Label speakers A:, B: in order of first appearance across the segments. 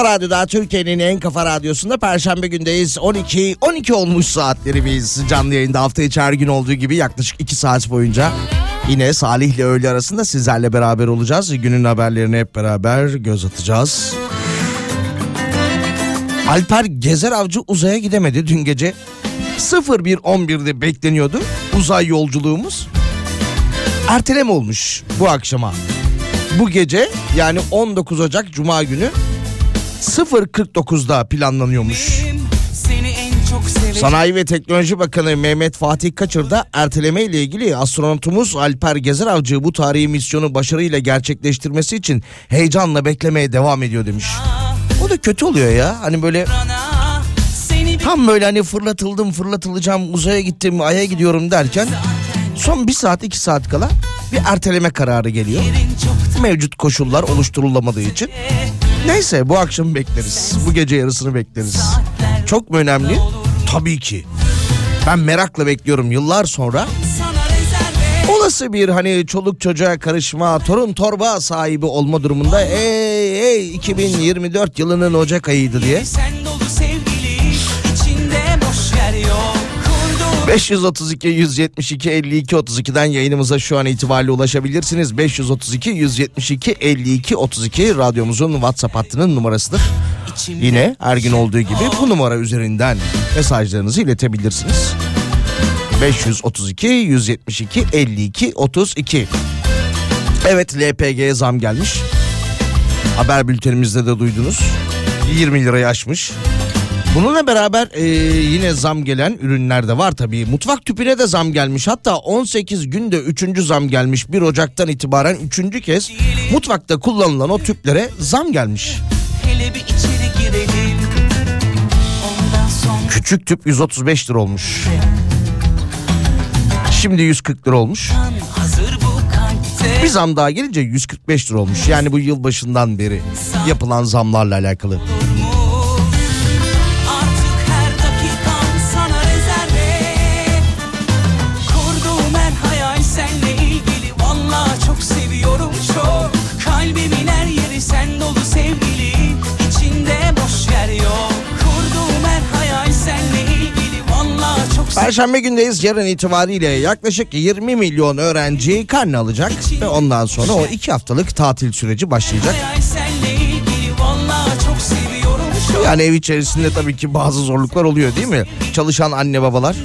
A: Kafa Radyo'da Türkiye'nin en kafa radyosunda Perşembe gündeyiz. 12 12 olmuş saatleri biz canlı yayında hafta içi her gün olduğu gibi yaklaşık 2 saat boyunca yine Salih ile öğle arasında sizlerle beraber olacağız. Günün haberlerine hep beraber göz atacağız. Alper Gezer Avcı uzaya gidemedi dün gece. 01.11'de bekleniyordu uzay yolculuğumuz. Erteleme olmuş bu akşama. Bu gece yani 19 Ocak Cuma günü 0.49'da planlanıyormuş. Sanayi ve Teknoloji Bakanı Mehmet Fatih Kaçır da erteleme ile ilgili astronotumuz Alper Gezer Avcı bu tarihi misyonu başarıyla gerçekleştirmesi için heyecanla beklemeye devam ediyor demiş. O da kötü oluyor ya. Hani böyle tam böyle hani fırlatıldım fırlatılacağım uzaya gittim aya gidiyorum derken son bir saat iki saat kala bir erteleme kararı geliyor. Mevcut koşullar oluşturulamadığı için. Neyse bu akşam bekleriz. Bu gece yarısını bekleriz. Çok mu önemli? Tabii ki. Ben merakla bekliyorum yıllar sonra. Olası bir hani çoluk çocuğa karışma, torun torba sahibi olma durumunda ey ey 2024 yılının Ocak ayıydı diye. 532 172 52 32'den yayınımıza şu an itibariyle ulaşabilirsiniz. 532 172 52 32 radyomuzun WhatsApp hattının numarasıdır.
B: içimde
A: Yine her gün olduğu gibi bu numara üzerinden mesajlarınızı iletebilirsiniz. 532 172 52 32 Evet LPG'ye zam gelmiş. Haber bültenimizde de duydunuz. 20 lirayı aşmış. Bununla beraber e, yine zam gelen ürünler de var tabii. Mutfak tüpüne de zam gelmiş. Hatta 18 günde 3. zam gelmiş. 1 Ocak'tan itibaren 3. kez mutfakta kullanılan o tüplere zam gelmiş.
B: hele bir içeri girelim Ondan sonra
A: Küçük tüp 135 lira olmuş. Şimdi 140 lira olmuş. Bir zam daha gelince 145 lira olmuş. Yani bu yılbaşından beri yapılan zamlarla alakalı.
B: mu?
A: Perşembe gündeyiz. Yarın itibariyle yaklaşık 20 milyon öğrenci karne alacak ve ondan sonra o iki haftalık tatil süreci başlayacak. Yani ev içerisinde tabii ki bazı zorluklar oluyor değil mi? Çalışan anne babalar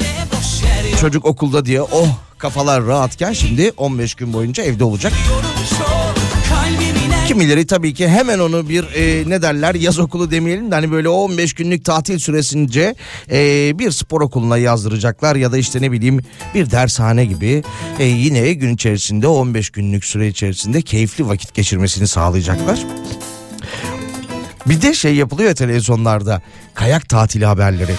A: çocuk okulda diye oh kafalar rahatken şimdi 15 gün boyunca evde olacak. Kimileri tabii ki hemen onu bir e, ne derler yaz okulu demeyelim de hani böyle o 15 günlük tatil süresince e, bir spor okuluna yazdıracaklar ya da işte ne bileyim bir dershane gibi e, yine gün içerisinde 15 günlük süre içerisinde keyifli vakit geçirmesini sağlayacaklar. Bir de şey yapılıyor ya televizyonlarda kayak tatili haberleri.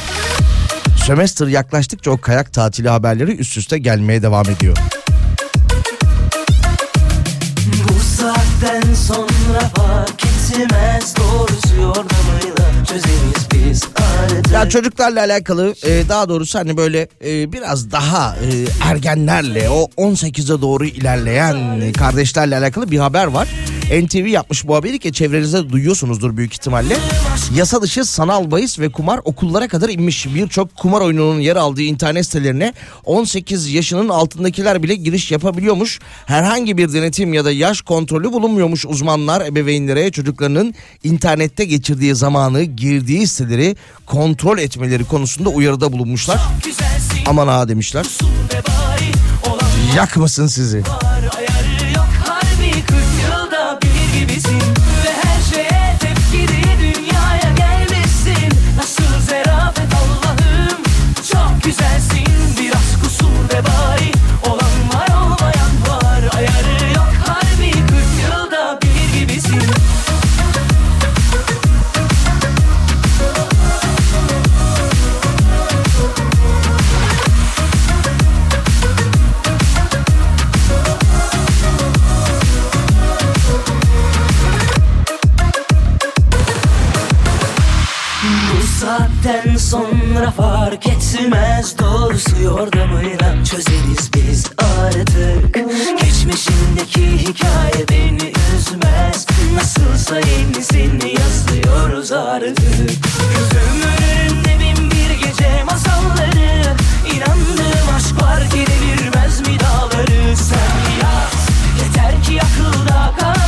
A: Sömestr yaklaştıkça o kayak tatili haberleri üst üste gelmeye devam ediyor.
C: Saatten sonra fark etmez doğrusu yordamıyla çözeriz biz artık.
A: Ya çocuklarla alakalı e, daha doğrusu hani böyle e, biraz daha e, ergenlerle o 18'e doğru ilerleyen kardeşlerle alakalı bir haber var. NTV yapmış bu haberi ki çevrenizde duyuyorsunuzdur büyük ihtimalle. Yasa dışı sanal bahis ve kumar okullara kadar inmiş. Birçok kumar oyununun yer aldığı internet sitelerine 18 yaşının altındakiler bile giriş yapabiliyormuş. Herhangi bir denetim ya da yaş kontrolü bulunmuyormuş uzmanlar ebeveynlere çocuklarının internette geçirdiği zamanı girdiği siteleri kontrol etmeleri konusunda uyarıda bulunmuşlar. Aman ha demişler. Yakmasın sizi.
B: var gibisin. Ve her şeye tepkili dünyaya gelmişsin. Nasıl zerafet Allah'ım? Çok güzelsin. Biraz kusur ve bari
C: saatten sonra fark etmez doğrusu yordamıyla çözeriz biz artık. Geçmişindeki hikaye beni üzmez. Nasılsa yenisini yazıyoruz artık. Gözümün önünde bin bir gece masalları. İnandığım aşk var ki devirmez mi dağları sen yaz. Yeter ki akılda kalanları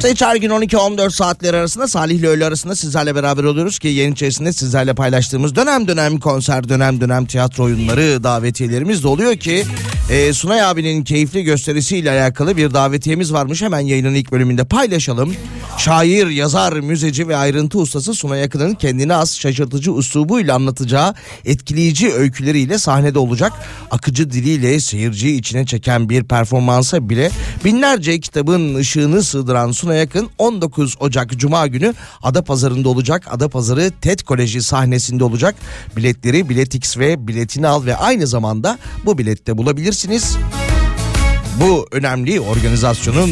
A: Hafta içi her gün 12-14 saatleri arasında Salih ile öğle arasında sizlerle beraber oluyoruz ki yayın içerisinde sizlerle paylaştığımız dönem dönem konser, dönem dönem tiyatro oyunları, davetiyelerimiz de oluyor ki e, Sunay abinin keyifli gösterisiyle alakalı bir davetiyemiz varmış. Hemen yayının ilk bölümünde paylaşalım. Şair, yazar, müzeci ve ayrıntı ustası Sunay Akın'ın kendine az şaşırtıcı üslubuyla anlatacağı etkileyici öyküleriyle sahnede olacak. Akıcı diliyle seyirciyi içine çeken bir performansa bile binlerce kitabın ışığını sığdıran Sunay Akın 19 Ocak Cuma günü Adapazarı'nda olacak. Adapazarı TED Koleji sahnesinde olacak. Biletleri Biletix ve Biletini Al ve aynı zamanda bu bilette bulabilirsiniz. Bu önemli organizasyonun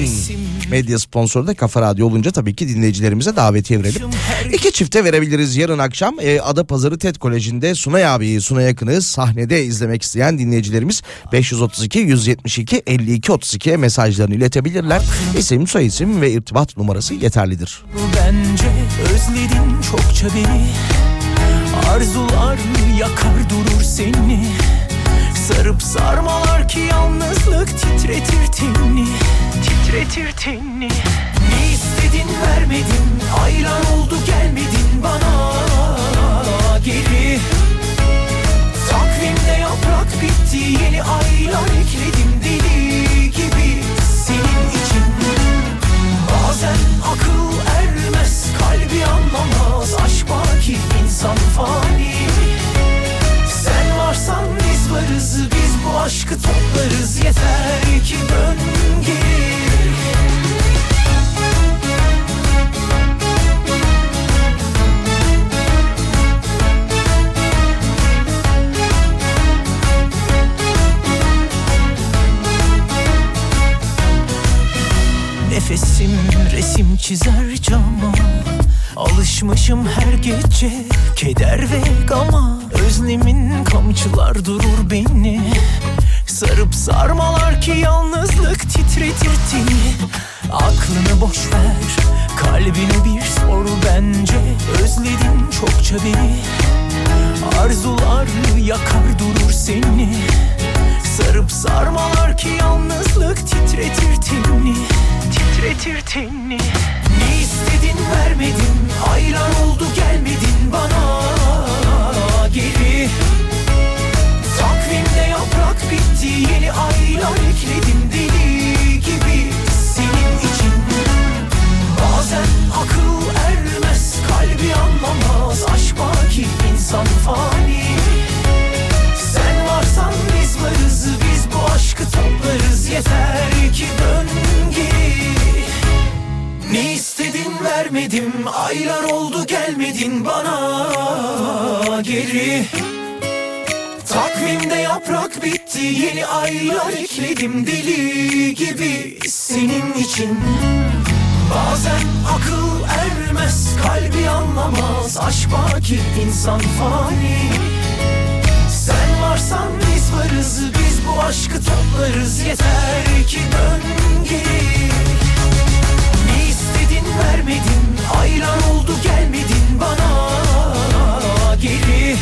A: medya sponsoru da Kafa Radyo olunca tabii ki dinleyicilerimize davetiye verelim. İki çifte verebiliriz yarın akşam e, Adapazarı TED Koleji'nde Sunay abiyi Sunay Yakın'ı sahnede izlemek isteyen dinleyicilerimiz 532 172 52 32'ye mesajlarını iletebilirler. İsim, soyisim ve irtibat numarası yeterlidir.
B: Bence özledin çokça beni Arzular yakar durur seni
C: Sarıp sarmalar ki yalnızlık titretir tenini Titretir tenini Ne istedin vermedin Aylar oldu gelmedin bana. Geri. Takvimde yaprak bitti Yeni aylar ekledim deli gibi Senin için. Bazen akıl ermez Kalbi anlamaz Aşk var ki insan fani Sen varsan biz varız Biz bu aşkı toplarız. Yeter ki dön geri Nefesim resim çizer cama Alışmışım her gece keder ve gama. Özlemin kamçılar durur beni. Sarıp sarmalar ki yalnızlık titretir teni. Aklını boş ver kalbine bir sor bence. Özledin çokça beni. Arzular yakar durur seni. Sarıp sarmalar ki yalnızlık titretir tenini Titretir tenini Ne istedin vermedin bana Geri. Takvimde yaprak bitti Yeni aylar ekledim deli gibi Senin için. Bazen akıl ermez Kalbi anlamaz Aşk var ki insan fani. Sen varsan biz varız Biz bu aşkı toplarız Yeter ki dön geri vermedin. Aylar oldu gelmedin bana. Geri.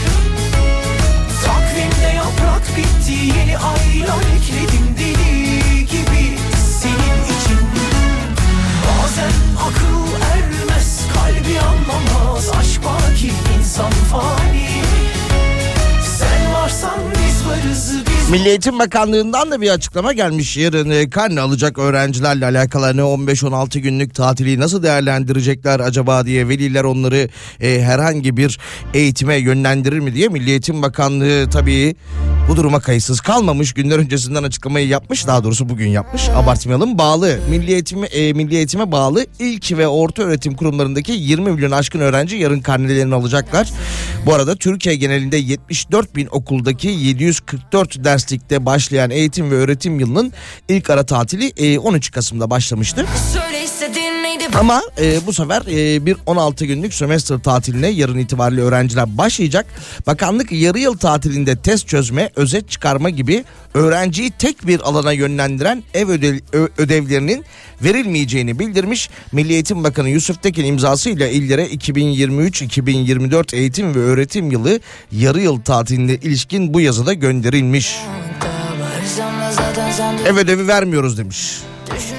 C: Takvimde yaprak bitti Yeni aylar ekledim deli gibi Senin için. Bazen akıl ermez Kalbi anlamaz Aşk var ki insan fani. Sen varsan biz varız biz
A: Milli Eğitim Bakanlığı'ndan da bir açıklama gelmiş. Yarın e, karne alacak öğrencilerle alakalı hani 15-16 günlük tatili nasıl değerlendirecekler acaba diye veliler onları e, herhangi bir eğitime yönlendirir mi diye Milli Eğitim Bakanlığı tabii bu duruma kayıtsız kalmamış. Günler öncesinden açıklamayı yapmış. Daha doğrusu bugün yapmış. Abartmayalım. Bağlı. Milli Eğitime, e, Milli Eğitime bağlı ilk ve orta öğretim kurumlarındaki 20 milyon aşkın öğrenci yarın karnelerini alacaklar. Bu arada Türkiye genelinde 74 bin okuldaki 744 derslikte başlayan eğitim ve öğretim yılının ilk ara tatili e, 13 Kasım'da başlamıştı.
D: Söyle istediğin
A: Ama e, bu sefer e, bir 16 günlük sömestr tatiline yarın itibariyle öğrenciler başlayacak. Bakanlık yarı yıl tatilinde test çözme, özet çıkarma gibi öğrenciyi tek bir alana yönlendiren ev ödev- ödevlerinin verilmeyeceğini bildirmiş. Milli Eğitim Bakanı Yusuf Tekin imzasıyla illere 2023-2024 eğitim ve öğretim yılı yarı yıl tatiline ilişkin bu yazıda gönderilmiş. Ev ödevi vermiyoruz demiş.
D: düşündün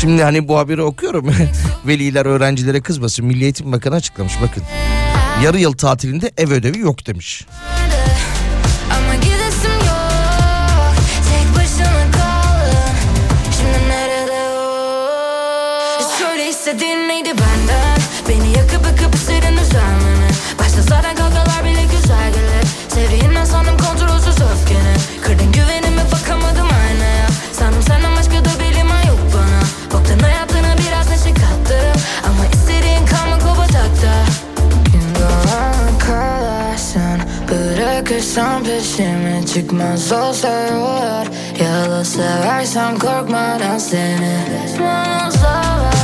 A: Şimdi hani bu haberi okuyorum. Veliler öğrencilere kızmasın. Milli Eğitim Bakanı açıklamış bakın. Yarı yıl tatilinde ev ödevi yok demiş.
D: Sevdiğinden sandım kontrolsüz öfkeni Kırdın güvenimi bakamadım sam peşime çıkmaz olsa yollar Yalısı versem korkmadan
C: I'm olsa ver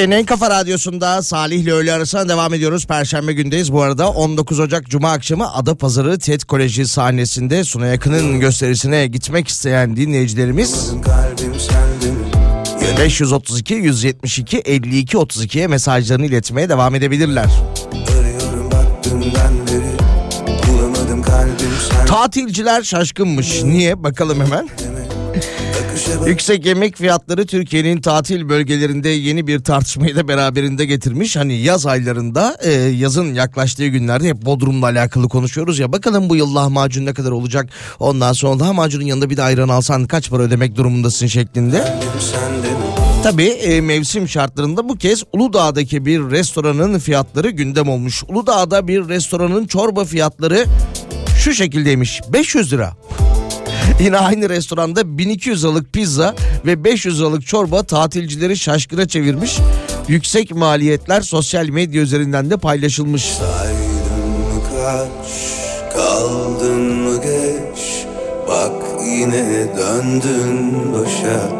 A: Türkiye'nin en kafa radyosunda Salih ile öğle arasına devam ediyoruz. Perşembe gündeyiz bu arada. 19 Ocak Cuma akşamı Adapazarı TED Koleji sahnesinde Suna Yakın'ın gösterisine gitmek isteyen dinleyicilerimiz... 532 172 52 32'ye mesajlarını iletmeye devam edebilirler. Tatilciler şaşkınmış. Niye? Bakalım hemen. Yüksek yemek fiyatları Türkiye'nin tatil bölgelerinde yeni bir tartışmayı da beraberinde getirmiş. Hani yaz aylarında e, yazın yaklaştığı günlerde hep Bodrum'la alakalı konuşuyoruz ya. Bakalım bu yıl lahmacun ne kadar olacak? Ondan sonra lahmacunun yanında bir de ayran alsan kaç para ödemek durumundasın şeklinde. Tabii e, mevsim şartlarında bu kez Uludağ'daki bir restoranın fiyatları gündem olmuş. Uludağ'da bir restoranın çorba fiyatları şu şekildeymiş. 500 lira. Yine aynı restoranda 1200 liralık pizza ve 500 liralık çorba tatilcileri şaşkına çevirmiş. Yüksek maliyetler sosyal medya üzerinden de paylaşılmış.
E: Saydın mı kaç Kaldın mı geç Bak yine döndün başa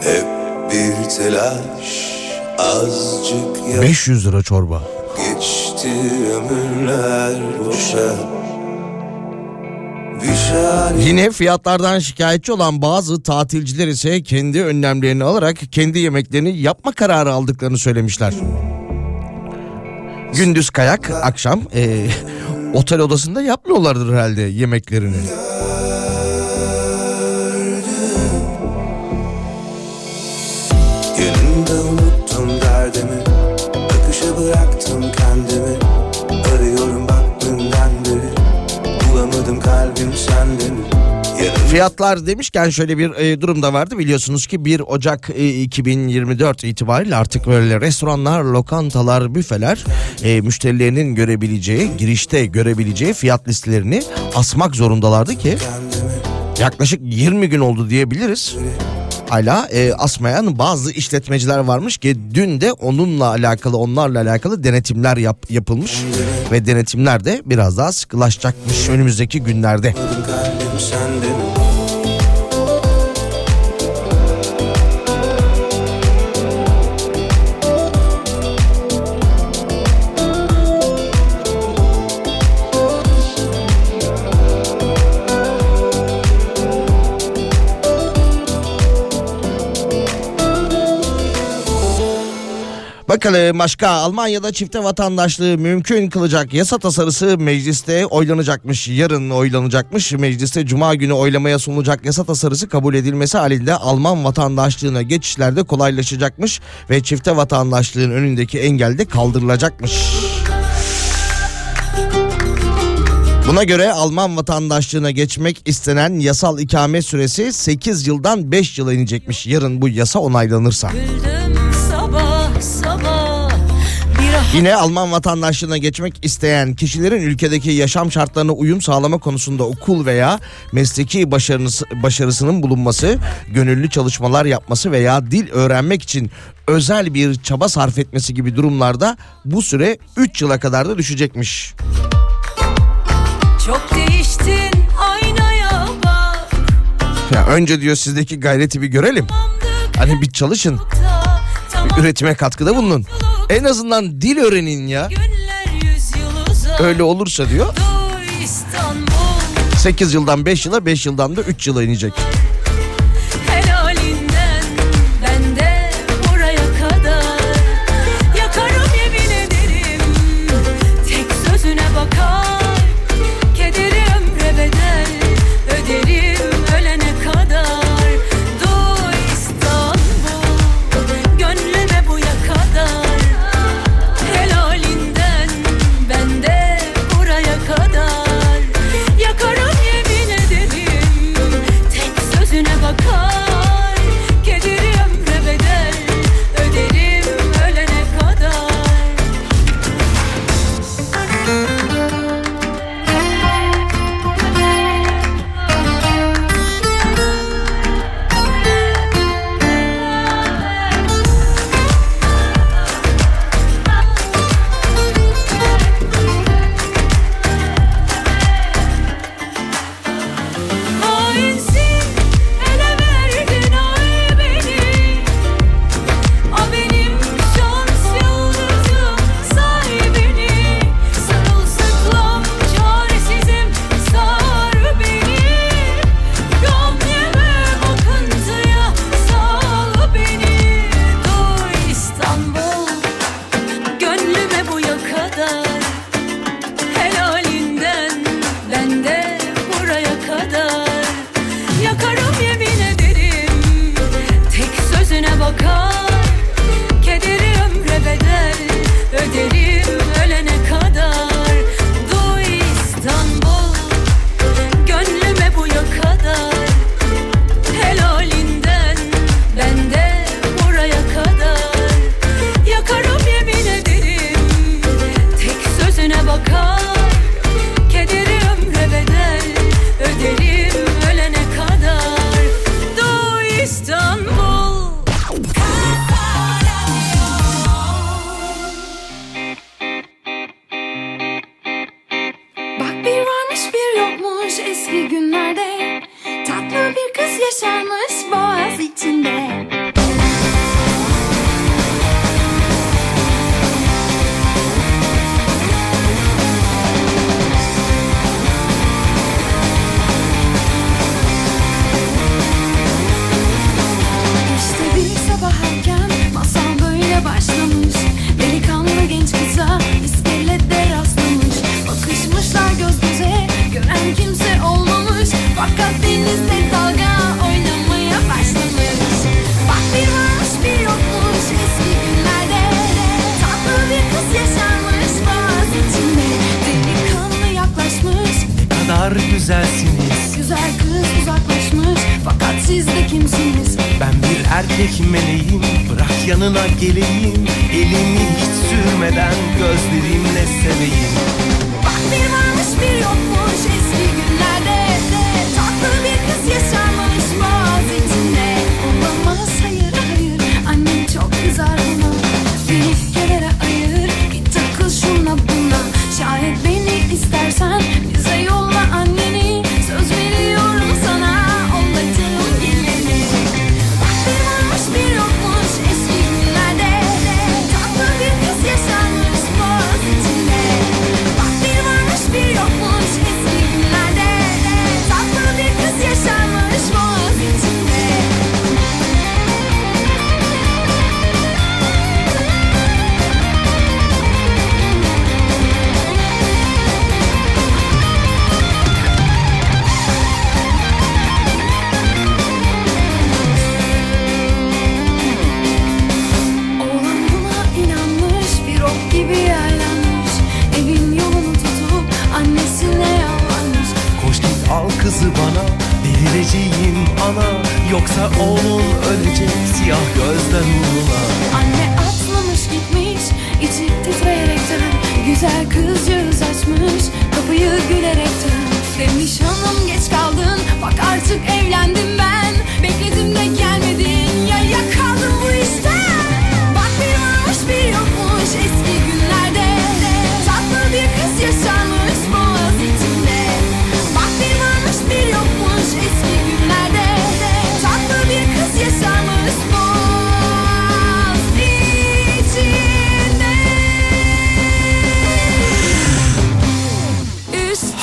E: Hep bir telaş Azıcık ya
A: 500 lira çorba.
E: Geçti ömürler boşa
A: Yine fiyatlardan şikayetçi olan bazı tatilciler ise kendi önlemlerini alarak kendi yemeklerini yapma kararı aldıklarını söylemişler. Gündüz kayak, akşam eee, otel odasında yapmıyorlardır herhalde yemeklerini. Fiyatlar demişken şöyle bir e, durum da vardı biliyorsunuz ki 1 Ocak e, 2024 itibariyle artık böyle restoranlar, lokantalar, büfeler e, müşterilerinin görebileceği, girişte görebileceği fiyat listelerini asmak zorundalardı ki yaklaşık 20 gün oldu diyebiliriz. Hala e, asmayan bazı işletmeciler varmış ki dün de onunla alakalı onlarla alakalı denetimler yap, yapılmış ve denetimler de biraz daha sıkılaşacakmış önümüzdeki günlerde.
E: kalbim sende
A: Bakalım başka Almanya'da çifte vatandaşlığı mümkün kılacak yasa tasarısı mecliste oylanacakmış. Yarın oylanacakmış. Mecliste cuma günü oylamaya sunulacak yasa tasarısı kabul edilmesi halinde Alman vatandaşlığına geçişlerde kolaylaşacakmış ve çifte vatandaşlığın önündeki engel de kaldırılacakmış. Buna göre Alman vatandaşlığına geçmek istenen yasal ikame süresi 8 yıldan 5 yıla inecekmiş. Yarın bu yasa onaylanırsa.
F: Güldüm
A: Yine Alman vatandaşlığına geçmek isteyen kişilerin ülkedeki yaşam şartlarına uyum sağlama konusunda okul veya mesleki başarısı, başarısının bulunması, gönüllü çalışmalar yapması veya dil öğrenmek için özel bir çaba sarf etmesi gibi durumlarda bu süre 3 yıla kadar da düşecekmiş.
F: çok değiştin aynaya bak
A: Ya önce diyor sizdeki gayreti bir görelim. Hani bir çalışın,
F: tamam
A: üretime katkıda bulunun. En azından dil öğrenin ya. Öyle olursa diyor
F: Duy İstanbul
A: 8 yıldan 5 yıla 5 yıldan da 3 yıla inecek.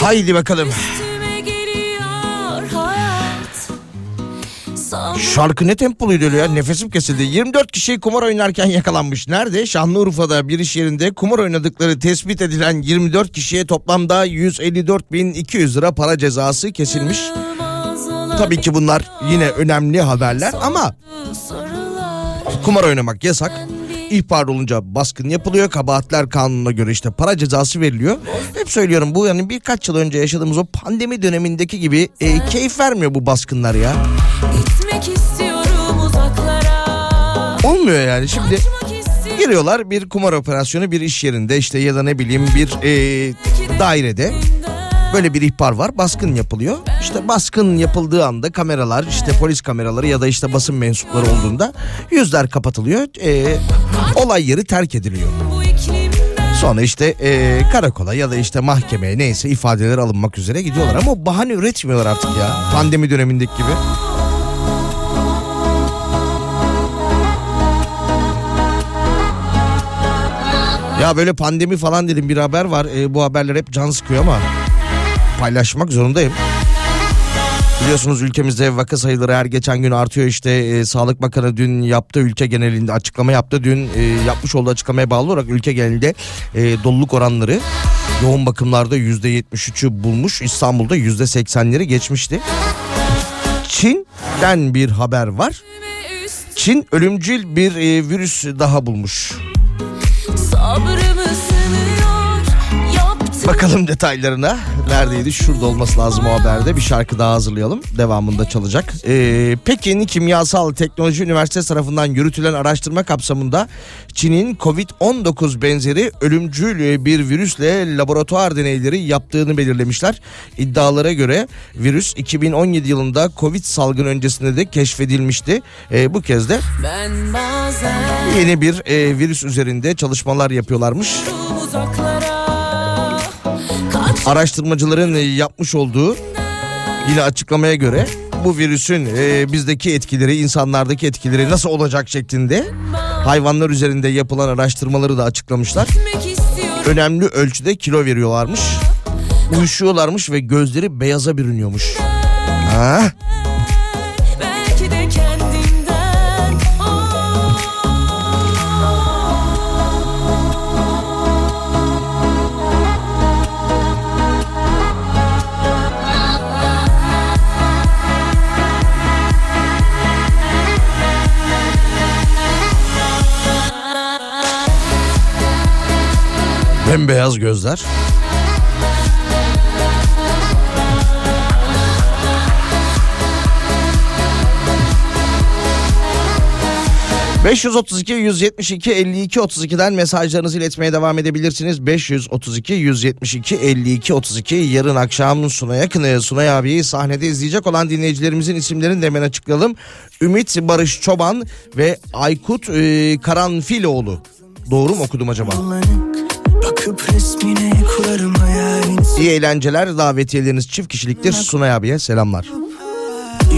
A: Haydi bakalım. Şarkı ne tempoluydu öyle ya nefesim kesildi. 24 kişi kumar oynarken yakalanmış. Nerede? Şanlıurfa'da bir iş yerinde kumar oynadıkları tespit edilen 24 kişiye toplamda 154.200 lira para cezası kesilmiş. Tabii ki bunlar yine önemli haberler ama kumar oynamak yasak. İhbar olunca baskın yapılıyor. Kabahatler kanununa göre işte para cezası veriliyor. Hep söylüyorum bu yani birkaç yıl önce yaşadığımız o pandemi dönemindeki gibi e, keyif vermiyor bu baskınlar ya.
G: Gitmek istiyorum uzaklara
A: Olmuyor yani şimdi giriyorlar bir kumar operasyonu bir iş yerinde işte ya da ne bileyim bir e, dairede böyle bir ihbar var baskın yapılıyor. İşte baskın yapıldığı anda kameralar işte polis kameraları ya da işte basın mensupları olduğunda yüzler kapatılıyor. E, olay yeri terk ediliyor. Sonra işte e, karakola ya da işte mahkemeye neyse ifadeler alınmak üzere gidiyorlar ama bahane üretmiyorlar artık ya pandemi dönemindeki gibi. Ya böyle pandemi falan dedim bir haber var. E, bu haberler hep can sıkıyor ama paylaşmak zorundayım. Biliyorsunuz ülkemizde vaka sayıları her geçen gün artıyor işte e, Sağlık Bakanı dün yaptı ülke genelinde açıklama yaptı. Dün e, yapmış olduğu açıklamaya bağlı olarak ülke genelinde e, doluluk oranları yoğun bakımlarda %73'ü bulmuş İstanbul'da %80'leri geçmişti. Çin'den bir haber var. Çin ölümcül bir e, virüs daha bulmuş.
G: Yaptım
A: Bakalım detaylarına. Neredeydi? Şurada olması lazım o haberde. Bir şarkı daha hazırlayalım. Devamında çalacak. Ee, Pekin Kimyasal Teknoloji Üniversitesi tarafından yürütülen araştırma kapsamında Çin'in Covid-19 benzeri ölümcül bir virüsle laboratuvar deneyleri yaptığını belirlemişler. İddialara göre virüs 2017 yılında Covid salgın öncesinde de keşfedilmişti. Ee, bu kez de yeni bir e, virüs üzerinde çalışmalar yapıyorlarmış.
G: uzaklara Kaç
A: Araştırmacıların e, yapmış olduğu yine açıklamaya göre bu virüsün e, bizdeki etkileri, insanlardaki etkileri nasıl olacak şeklinde hayvanlar üzerinde yapılan araştırmaları da açıklamışlar. Önemli ölçüde kilo veriyorlarmış. Uyuşuyorlarmış ve gözleri beyaza bürünüyormuş. Ha? Bembeyaz gözler. ...532 172 52 32'den mesajlarınızı iletmeye devam edebilirsiniz. 532 172 52 32 yarın akşam Suna Yakın'ı Sunay abiyi sahnede izleyecek olan dinleyicilerimizin isimlerini de hemen açıklayalım. Ümit Barış Çoban ve Aykut e, Karanfiloğlu. Doğru mu okudum acaba?
C: Bakıp resmine kurarım hayalini
A: İyi eğlenceler davetiyeleriniz çift kişiliktir. Sunay abiye selamlar.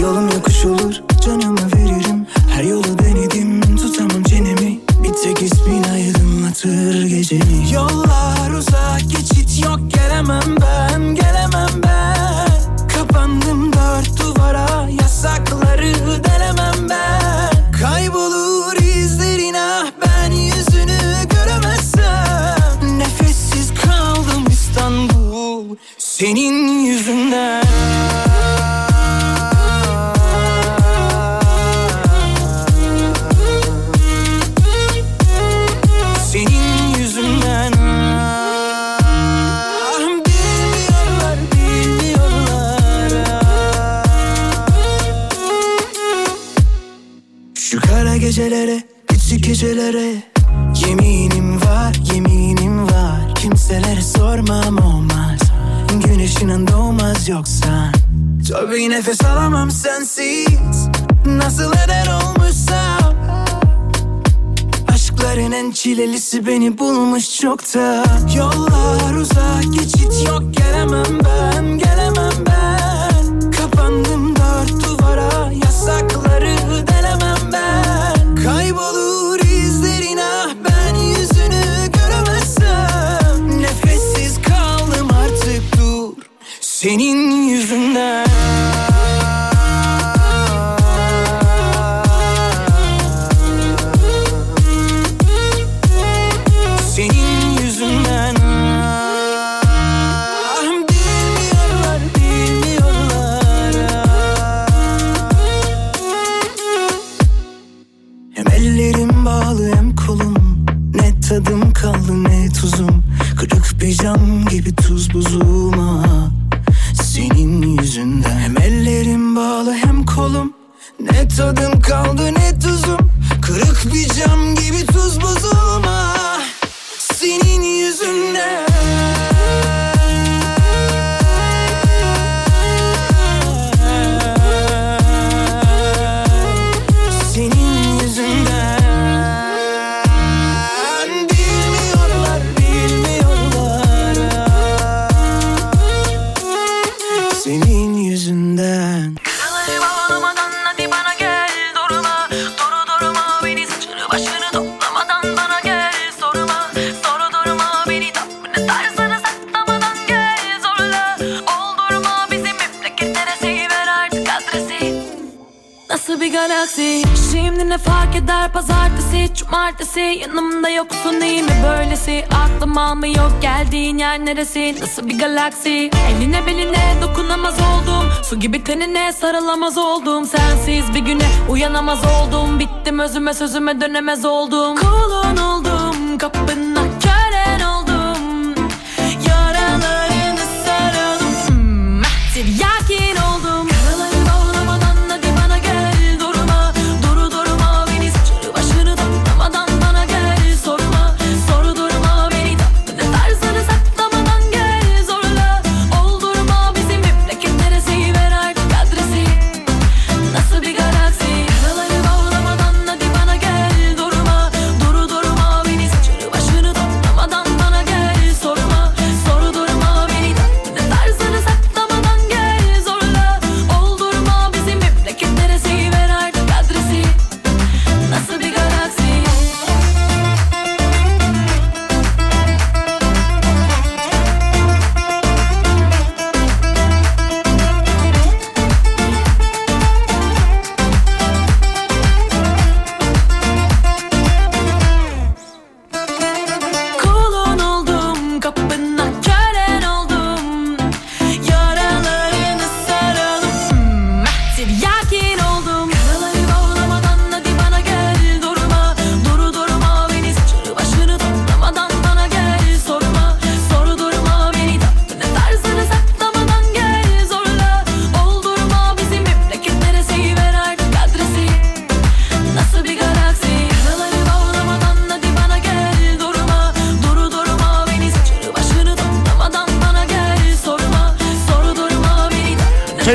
C: Yolum yokuş olur canımı veririm. Her yolu denedim tutamam çenemi. Bir tek ismin aydınlatır gecemi Yollar uzak geçit yok gelemem ben gelemem ben. Kapandım dört duvara yasakları denemem ben. Kaybolur senin yüzünden. Ah, gecelere, küçük gecelere. Yeminim var, yeminim var. Kimselere sormam olmaz Güneşinin doğmaz yoksa. Tabii nefes alamam sensiz. Nasıl eder olmuşsam Aşkların en çilelisi beni bulmuş çokta. Yollar uzak geçit yok gelemem ben gelemem ben. Kapandım senin yüzünden. Senin yüzünden. Ah, Bilmiyorlar, bilmiyorlar. Hem ellerim bağlı hem kolum. Ne tadım kaldı ne tuzum. Kırık bir cam gibi tuz buzum ah, Senin yüzünden. Hem ellerim bağlı hem kolum. Ne tadım kaldı ne tuzum. Kırık bir cam gibi tuz buzum ah, Senin yüzünden
F: Cumartesi yanımda yoksun değil mi böylesi? Aklım almıyor geldiğin yer neresi? Nasıl bir galaksi? Eline beline dokunamaz oldum. Su gibi tenine sarılamaz oldum. Sensiz bir güne uyanamaz oldum. Bittim özüme sözüme dönemez oldum. Kulun oldum kapına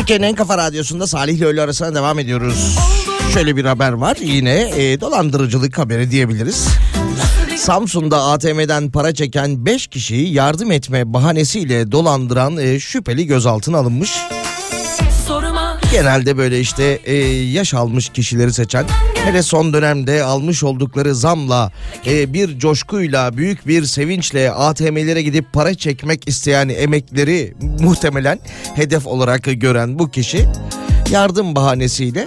A: Türkiye'nin en kafa radyosunda Salih ile öğle arasına devam ediyoruz. Şöyle bir haber var yine e, dolandırıcılık haberi diyebiliriz. Samsun'da ATM'den para çeken 5 kişiyi yardım etme bahanesiyle dolandıran e, şüpheli gözaltına alınmış. Genelde böyle işte e, yaş almış kişileri seçen hele son dönemde almış oldukları zamla e, bir coşkuyla büyük bir sevinçle ATM'lere gidip para çekmek isteyen emekleri muhtemelen hedef olarak gören bu kişi yardım bahanesiyle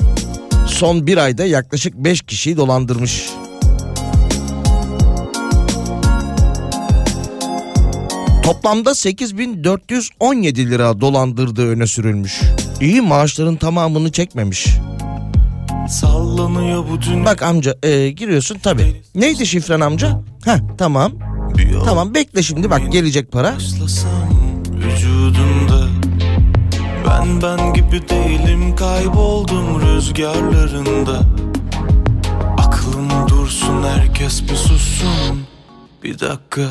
A: son bir ayda yaklaşık 5 kişiyi dolandırmış. Toplamda 8417 lira dolandırdığı öne sürülmüş. İyi maaşların tamamını çekmemiş.
H: Sallanıyor bu dünya
A: Bak amca e, giriyorsun tabi. Neydi şifren amca? Heh tamam. Tamam bekle şimdi bak gelecek para.
H: Vücudumda Ben ben gibi değilim kayboldum rüzgarlarında Aklım dursun herkes bir sussun Bir dakika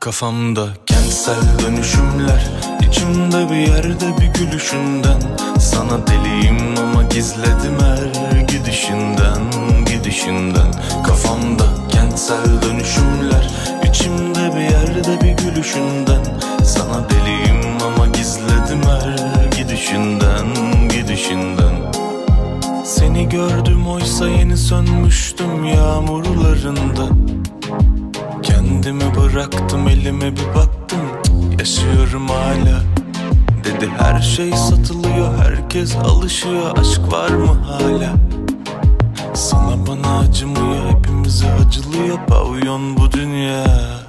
H: kafamda kentsel dönüşümler içimde bir yerde bir gülüşünden. Sana deliyim ama gizledim her gidişinden Gidişinden. Kafamda kentsel dönüşümler içimde bir yerde bir gülüşünden. Sana deliyim ama gizledim her gidişinden Gidişinden. Seni gördüm oysa yeni sönmüştüm yağmurlarında Kendimi bıraktım elime bir baktım. Yaşıyorum hala. Dedi her şey satılıyor herkes alışıyor. Aşk var mı hala? Sana bana acımıyor hepimize acılıyor. Pavyon bu dünya.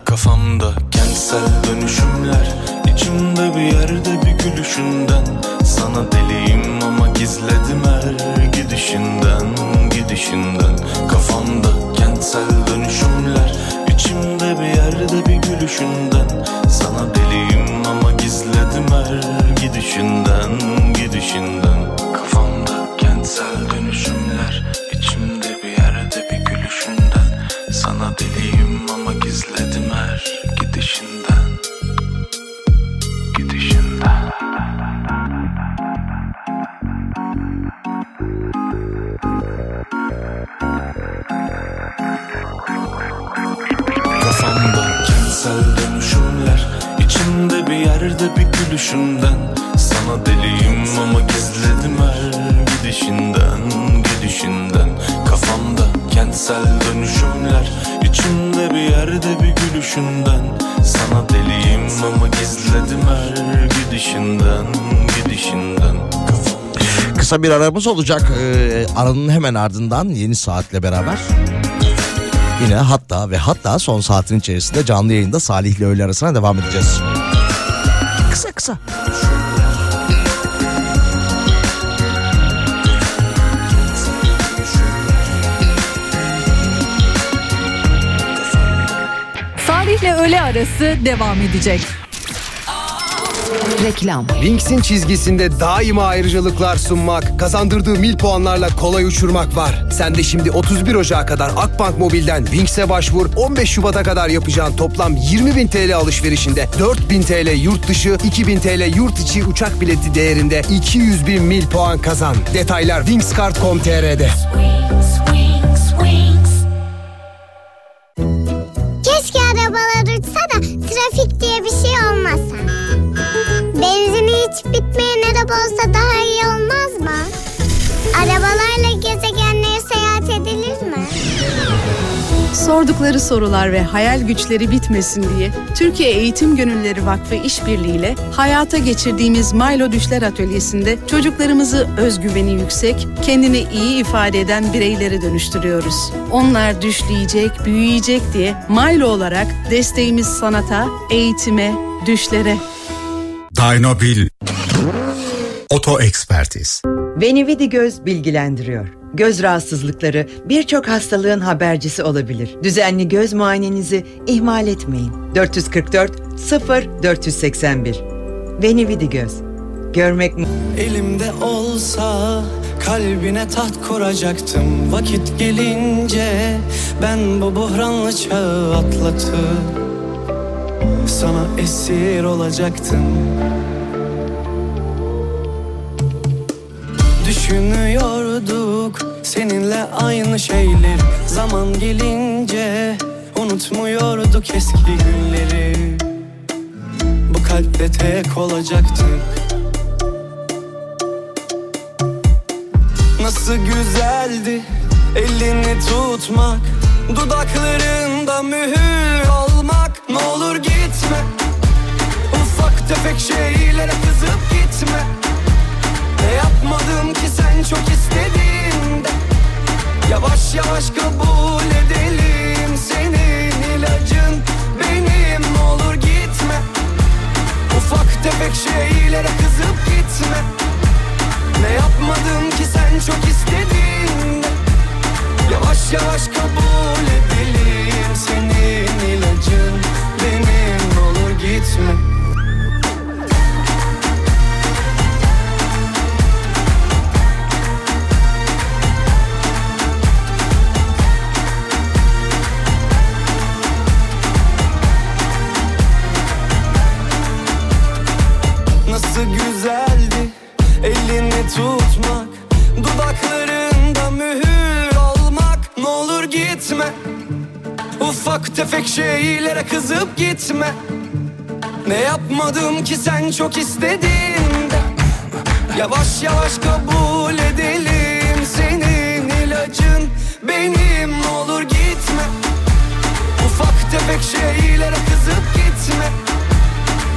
H: Kafamda kentsel dönüşümler. İçimde bir yerde bir gülüşünden. Sana deliyim ama gizledim her gidişinden Gidişinden. Kafamda kentsel dönüşümler içimde bir yerde bir gülüşünden. Sana deliyim ama gizledim her gidişinden Gidişinden. Kafamda kentsel dönüşümler bir yerde bir gülüşünden Sana deliyim ama gizledim her gidişinden Gidişinden Kafamda kentsel dönüşümler içimde bir yerde bir gülüşünden Sana deliyim ama gizledim her gidişinden Gidişinden
A: Kısa bir aramız olacak. Ee, aranın hemen ardından yeni saatle beraber. Yine hatta ve hatta son saatin içerisinde canlı yayında Salih ile öğle arasına devam edeceğiz. Kısa kısa.
I: Salih'le öğle arası devam edecek.
J: Reklam.
K: Winx'in çizgisinde daima ayrıcalıklar sunmak, kazandırdığı mil puanlarla kolay uçurmak var. Sen de şimdi 31 Ocağı kadar Akbank Mobil'den Winx'e başvur. 15 Şubat'a kadar yapacağın toplam 20 bin TL alışverişinde 4 bin TL yurt dışı, 2 bin TL yurt içi uçak bileti değerinde 200 bin mil puan kazan. Detaylar wingscard.com.tr'de.
L: Keşke hiç bitmeyen araba olsa daha iyi olmaz mı? Arabalarla gezegenlere seyahat edilir mi?
I: Sordukları sorular ve hayal güçleri bitmesin diye Türkiye Eğitim Gönülleri Vakfı işbirliğiyle hayata geçirdiğimiz Milo Düşler Atölyesi'nde çocuklarımızı özgüveni yüksek, kendini iyi ifade eden bireyleri dönüştürüyoruz. Onlar düşleyecek, büyüyecek diye Milo olarak desteğimiz sanata, eğitime, düşlere.
M: Dynobil Oto Ekspertiz
J: Venividi Göz bilgilendiriyor. Göz rahatsızlıkları birçok hastalığın habercisi olabilir. Düzenli göz muayenenizi ihmal etmeyin. 444 0 481 Venividi Göz. Görmek mu-
C: Elimde olsa kalbine taht kuracaktım Vakit gelince ben bu buhranlı çağı atlatıp Sana esir olacaktım
B: Düşünüyorduk. Seninle aynı şeyler. Zaman gelince unutmuyorduk eski günleri. Bu kalpte tek olacaktık. Nasıl güzeldi elini tutmak. Dudaklarında mühür olmak. Ne olur gitme. Ufak tefek şeylere kızıp gitme yapmadım ki sen çok istediğinde Yavaş yavaş kabul edelim Senin ilacın. Benim olur gitme. Ufak tefek şeylere kızıp gitme. Ne yapmadım ki sen çok istediğinde Yavaş yavaş kabul edelim Senin ilacın. Benim olur gitme güzeldi. Elini tutmak Dudaklarında mühür olmak Ne olur gitme. Ufak tefek şeylere kızıp gitme. Ne yapmadım ki sen çok istediğinde? Yavaş yavaş kabul edelim Senin ilacın. Benim Ne olur gitme. Ufak tefek şeylere kızıp gitme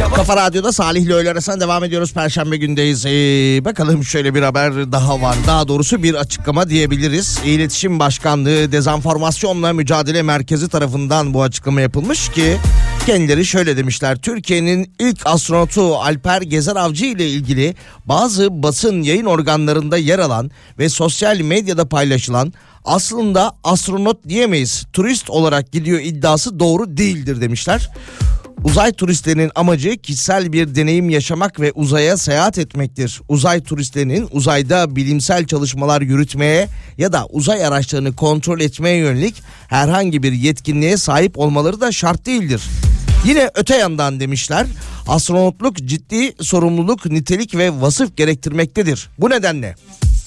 A: Kafa Radyo'da Salih ile öğle arasına devam ediyoruz. Perşembe gündeyiz. Ee, bakalım şöyle bir haber daha var. Daha doğrusu bir açıklama diyebiliriz. İletişim Başkanlığı Dezenformasyonla Mücadele Merkezi tarafından bu açıklama yapılmış ki kendileri şöyle demişler. Türkiye'nin ilk astronotu Alper Gezer Avcı ile ilgili bazı basın yayın organlarında yer alan ve sosyal medyada paylaşılan aslında astronot diyemeyiz turist olarak gidiyor iddiası doğru değildir demişler. Uzay turistlerinin amacı kişisel bir deneyim yaşamak ve uzaya seyahat etmektir. Uzay turistlerinin uzayda bilimsel çalışmalar yürütmeye ya da uzay araçlarını kontrol etmeye yönelik herhangi bir yetkinliğe sahip olmaları da şart değildir. Yine öte yandan demişler astronotluk ciddi sorumluluk, nitelik ve vasıf gerektirmektedir. Bu nedenle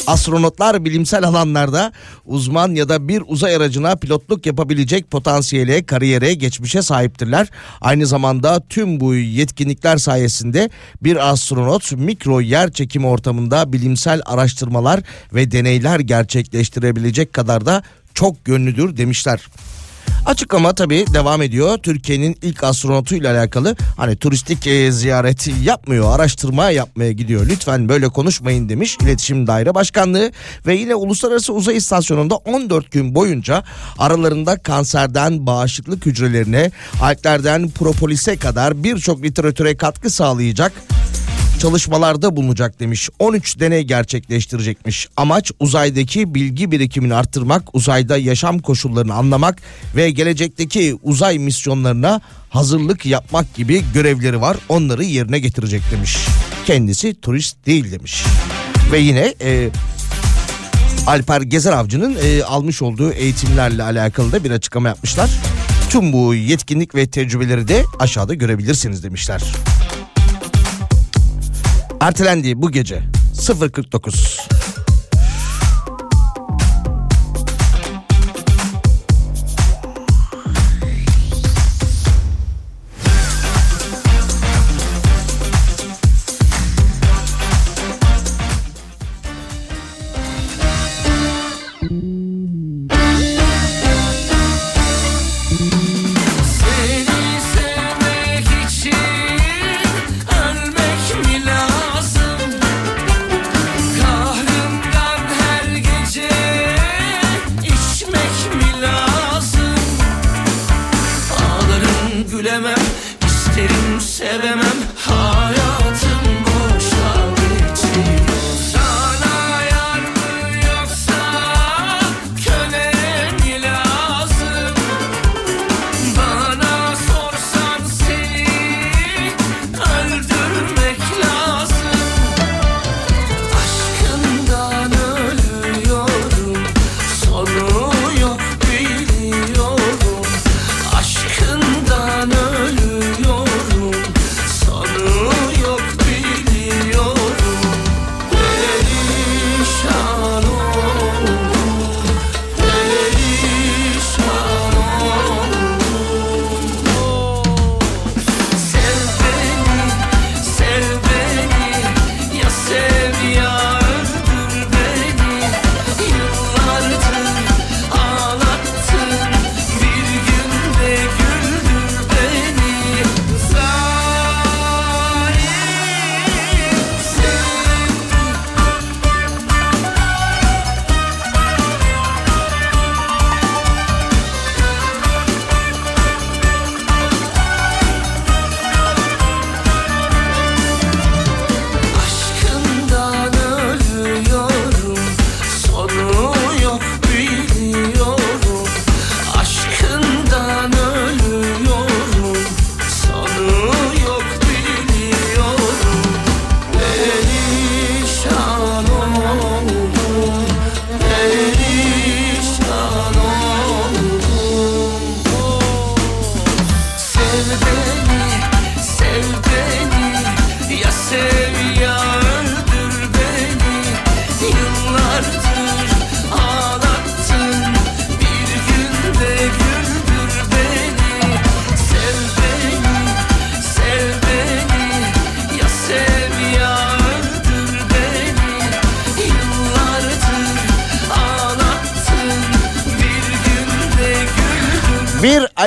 A: Astronotlar bilimsel alanlarda uzman ya da bir uzay aracına pilotluk yapabilecek potansiyele, kariyere, geçmişe sahiptirler. Aynı zamanda tüm bu yetkinlikler sayesinde bir astronot mikro yer çekimi ortamında bilimsel araştırmalar ve deneyler gerçekleştirebilecek kadar da çok gönlüdür demişler. Açıklama tabii devam ediyor. Türkiye'nin ilk astronotu ile alakalı hani turistik e, ziyareti yapmıyor, araştırma yapmaya gidiyor. Lütfen böyle konuşmayın demiş İletişim Daire Başkanlığı ve yine Uluslararası Uzay İstasyonu'nda 14 gün boyunca aralarında kanserden bağışıklık hücrelerine, alklerden propolise kadar birçok literatüre katkı sağlayacak çalışmalarda bulunacak demiş. 13 deney gerçekleştirecekmiş. Amaç uzaydaki bilgi birikimini arttırmak, uzayda yaşam koşullarını anlamak ve gelecekteki uzay misyonlarına hazırlık yapmak gibi görevleri var. Onları yerine getirecek demiş. Kendisi turist değil demiş. Ve yine e, Alper Gezer Avcı'nın e, almış olduğu eğitimlerle alakalı da bir açıklama yapmışlar. Tüm bu yetkinlik ve tecrübeleri de aşağıda görebilirsiniz demişler. Ertelendi bu gece 049.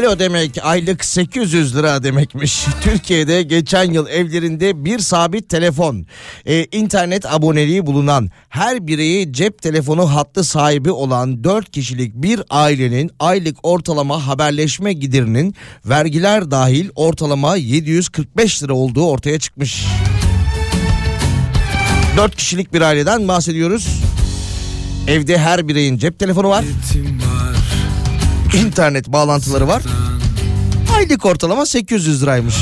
A: alo demek aylık 800 lira demekmiş. Türkiye'de geçen yıl evlerinde bir sabit telefon, e, internet aboneliği bulunan her bireyi cep telefonu hattı sahibi olan 4 kişilik bir ailenin aylık ortalama haberleşme giderinin vergiler dahil ortalama 745 lira olduğu ortaya çıkmış. 4 kişilik bir aileden bahsediyoruz. Evde her bireyin cep telefonu var. İnternet bağlantıları var. Aylık ortalama 800 liraymış.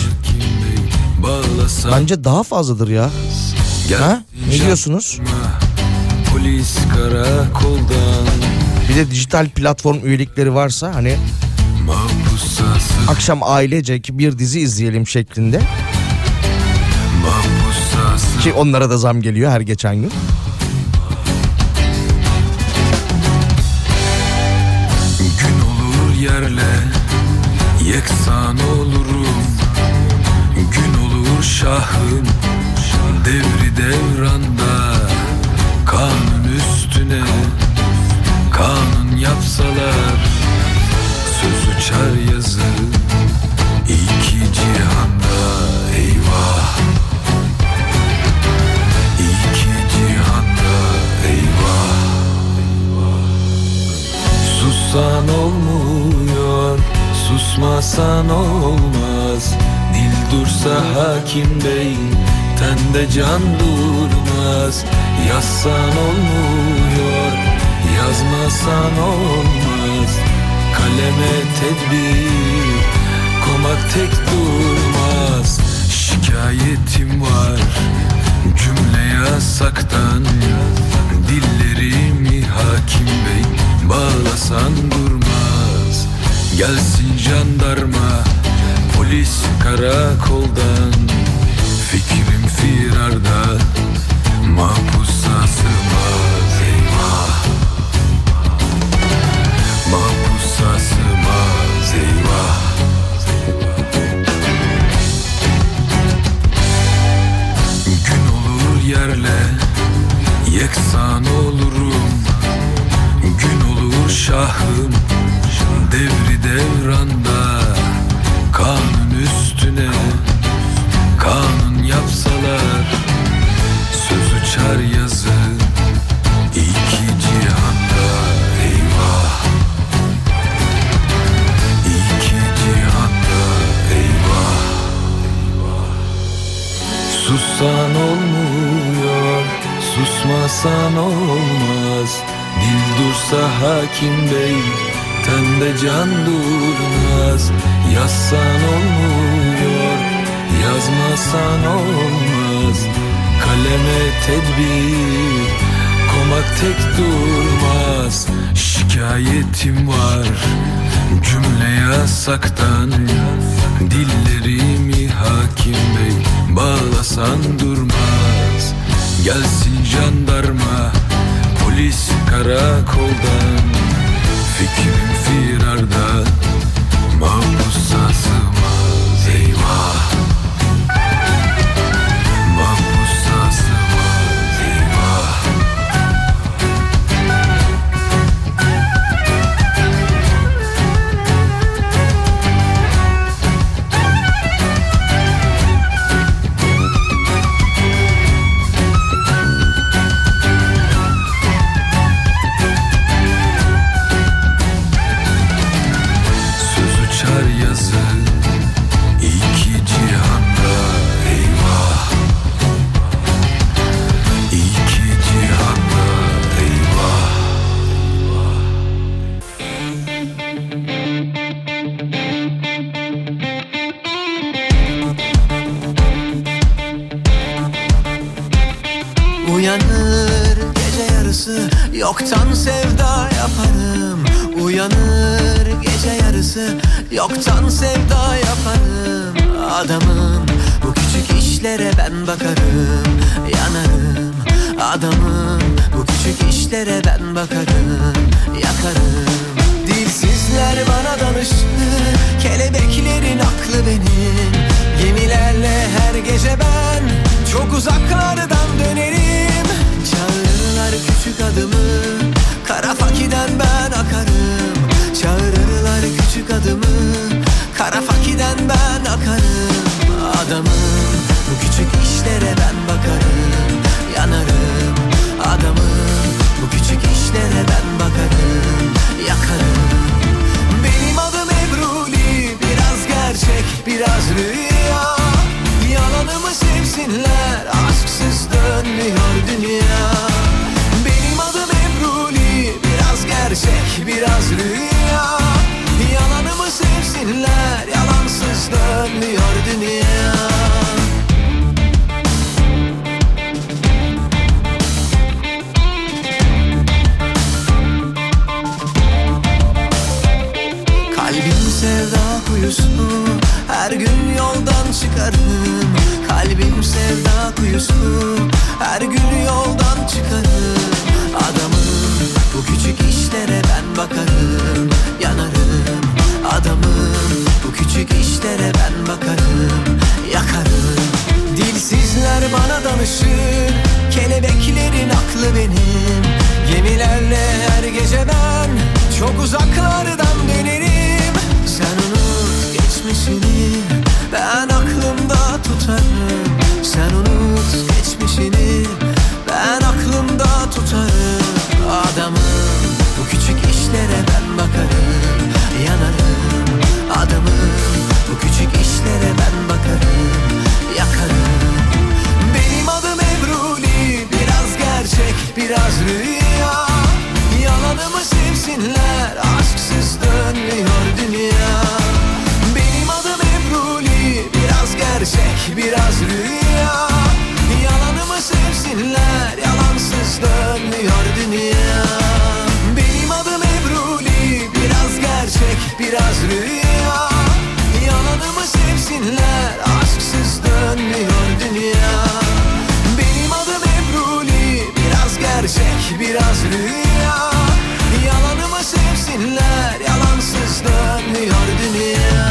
A: Bence daha fazladır ya. Ha? Ne diyorsunuz?
N: Polis karakoldan
A: Bir de dijital platform üyelikleri varsa hani akşam ailecek bir dizi izleyelim şeklinde. Ki onlara da zam geliyor her geçen. Gün
N: yeksan olurum Gün olur şahım devri devranda Kanun üstüne. Kanun yapsalar Söz uçar yazı iki cihanda. Eyvah! İki cihanda eyvah! Sussan olmuyor, susmasan olmaz. Dil dursa hakim bey, tende can durmaz. Yazsan olmuyor, yazmasan olmaz. Kaleme tedbir, komak tek durmaz. Şikayetim var, cümle yasaktan. Dillerimi hakim bey bağlasan durmaz Gelsin jandarma polis karakoldan. Fikrim firarda mahpusa sığmaz eyvah Mahpusa Gün olur yerle yeksan olurum. Gün olur şahım devri devranda Kanun üstüne kanun yapsalar Söz uçar yazı iki cihanda. Eyvah! İki cihanda eyvah! Sussan olmuyor, susmasan olmaz. Dil dursa hakim bey, tende can durmaz. Yazsan olmuyor, yazmasan olmaz. Kaleme tedbir, komak tek durmaz. Şikayetim var, cümle yasaktan. Dillerimi hakim bey bağlasan durmaz. Gelsin jandarma polis karakoldan. Fikrim firarda mahpusa sığmaz
B: Yoktan sevda yaparım Adamım. Bu küçük işlere ben bakarım Yanarım. Adamım bu küçük işlere ben bakarım Yakarım. Dilsizler bana danıştı Kelebeklerin aklı benim. Gemilerle her gece ben Çok uzaklardan dönerim. Çağırırlar küçük adımı Kara fakiden ben akarım. Çağırırlar adımı
C: Kara fakiden ben akarım. Adamım bu küçük işlere ben bakarım. Yanarım. Adamım bu küçük işlere ben bakarım. Yakarım. Benim adım Ebruli biraz gerçek biraz rüya. Yalanımı sevsinler aşksız dönmüyor dünya. Benim adım Ebruli biraz gerçek biraz rüya günler yalansız dönmüyor dünya. Kalbim sevda kuyusu Her gün yoldan çıkarım. Kalbim sevda kuyusu Her gün yoldan çıkarım. Adamım bu küçük işlere ben bakarım Yanarım adamım Bu küçük işlere ben bakarım Yakarım. Dilsizler bana danışır Kelebeklerin aklı benim. Gemilerle her gece ben Çok uzaklardan dönerim. Sen unut geçmişini Ben aklımda tutarım. Sen unut geçmişini Ben aklımda tutarım. Adamım bu küçük işlere ben bakarım Yanarım adamım Bu küçük işlere ben bakarım Yakarım. Benim adım Ebruli Biraz gerçek biraz rüya. Yalanımı sevsinler Aşksız dönmüyor dünya. Benim adım Ebruli Biraz gerçek biraz rüya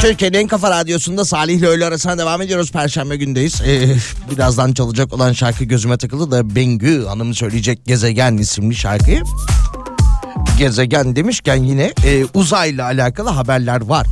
A: Türkiye'nin en kafa radyosunda Salih ile öğle arasına devam ediyoruz. Perşembe gündeyiz. Ee, birazdan çalacak olan şarkı gözüme takıldı da Bengü Hanım söyleyecek Gezegen isimli şarkıyı. Gezegen demişken yine e, uzayla alakalı haberler var.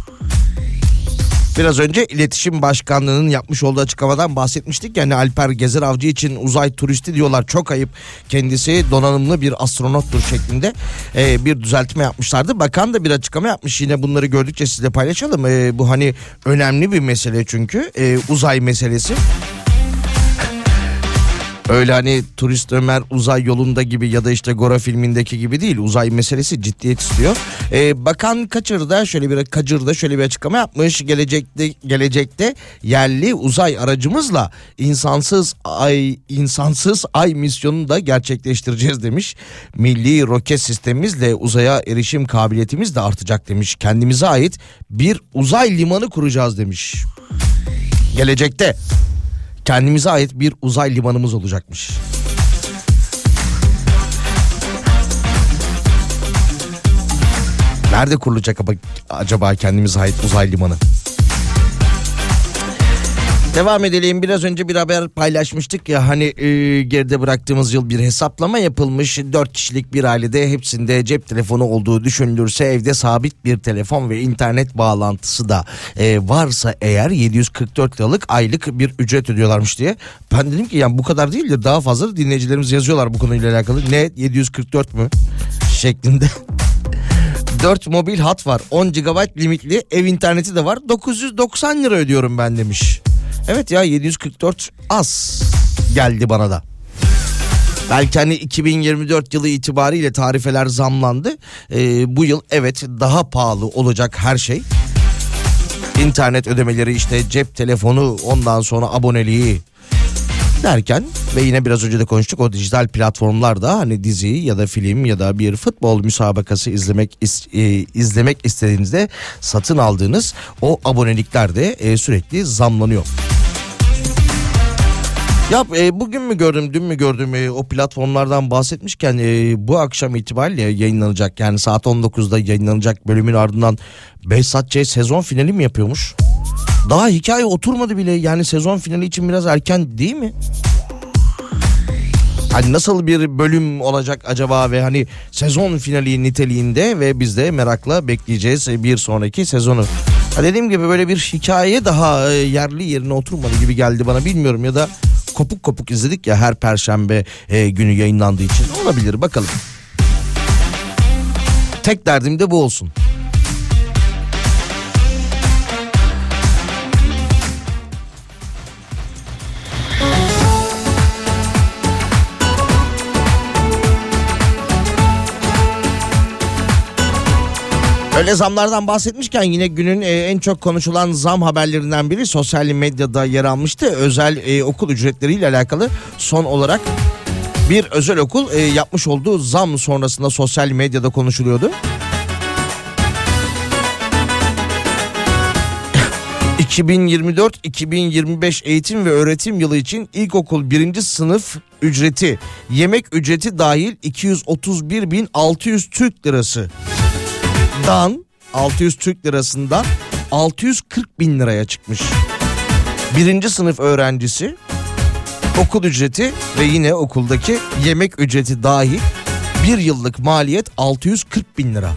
A: Biraz önce İletişim Başkanlığı'nın yapmış olduğu açıklamadan bahsetmiştik. Yani Alper Gezer Avcı için uzay turisti diyorlar çok ayıp. Kendisi donanımlı bir astronottur şeklinde e, bir düzeltme yapmışlardı. Bakan da bir açıklama yapmış. Yine bunları gördükçe sizle paylaşalım. E, bu hani önemli bir mesele çünkü e, uzay meselesi. Öyle hani turist Ömer uzay yolunda gibi ya da işte Gora filmindeki gibi değil. Uzay meselesi ciddiyet istiyor. Ee, Bakan Kaçır'da şöyle bir Kaçır'da şöyle bir açıklama yapmış. Gelecekte gelecekte yerli uzay aracımızla insansız ay insansız ay misyonunu da gerçekleştireceğiz demiş. Milli roket sistemimizle uzaya erişim kabiliyetimiz de artacak demiş. Kendimize ait bir uzay limanı kuracağız demiş. Gelecekte kendimize ait bir uzay limanımız olacakmış. Nerede kurulacak acaba kendimize ait uzay limanı? Devam edelim. Biraz önce bir haber paylaşmıştık ya hani e, geride bıraktığımız yıl bir hesaplama yapılmış. 4 kişilik bir ailede hepsinde cep telefonu olduğu düşünülürse evde sabit bir telefon ve internet bağlantısı da e, varsa eğer 744 liralık aylık bir ücret ödüyorlarmış diye. Ben dedim ki yani bu kadar değildir daha fazla dinleyicilerimiz yazıyorlar bu konuyla alakalı. Ne 744 mü? Şeklinde. 4 mobil hat var 10 GB limitli ev interneti de var 990 lira ödüyorum ben demiş. Evet ya 744 az geldi bana da. Belki hani 2024 yılı itibariyle tarifeler zamlandı. Ee, bu yıl evet daha pahalı olacak her şey. İnternet ödemeleri işte cep telefonu ondan sonra aboneliği derken ve yine biraz önce de konuştuk o dijital platformlarda hani dizi ya da film ya da bir futbol müsabakası izlemek is- e, izlemek istediğinizde satın aldığınız o abonelikler de e, sürekli zamlanıyor. Ya e, bugün mü gördüm dün mü gördüm e, o platformlardan bahsetmişken e, bu akşam itibariyle yayınlanacak yani saat 19'da yayınlanacak bölümün ardından Behzat Ç sezon finali mi yapıyormuş? Daha hikaye oturmadı bile yani sezon finali için biraz erken değil mi? Hani nasıl bir bölüm olacak acaba ve hani sezon finali niteliğinde ve biz de merakla bekleyeceğiz bir sonraki sezonu. Ha dediğim gibi böyle bir hikaye daha e, yerli yerine oturmadı gibi geldi bana bilmiyorum ya da kopuk kopuk izledik ya her perşembe e, günü yayınlandığı için olabilir bakalım. Tek derdim de bu olsun. Öyle zamlardan bahsetmişken yine günün e, en çok konuşulan zam haberlerinden biri sosyal medyada yer almıştı. Özel e, okul ücretleriyle alakalı son olarak bir özel okul e, yapmış olduğu zam sonrasında sosyal medyada konuşuluyordu. 2024-2025 eğitim ve öğretim yılı için ilkokul birinci sınıf ücreti yemek ücreti dahil 231.600 Türk lirası dan 600 Türk lirasından 640 bin liraya çıkmış. Birinci sınıf öğrencisi
F: Okul ücreti ve yine okuldaki yemek ücreti dahil bir yıllık maliyet 640 bin lira.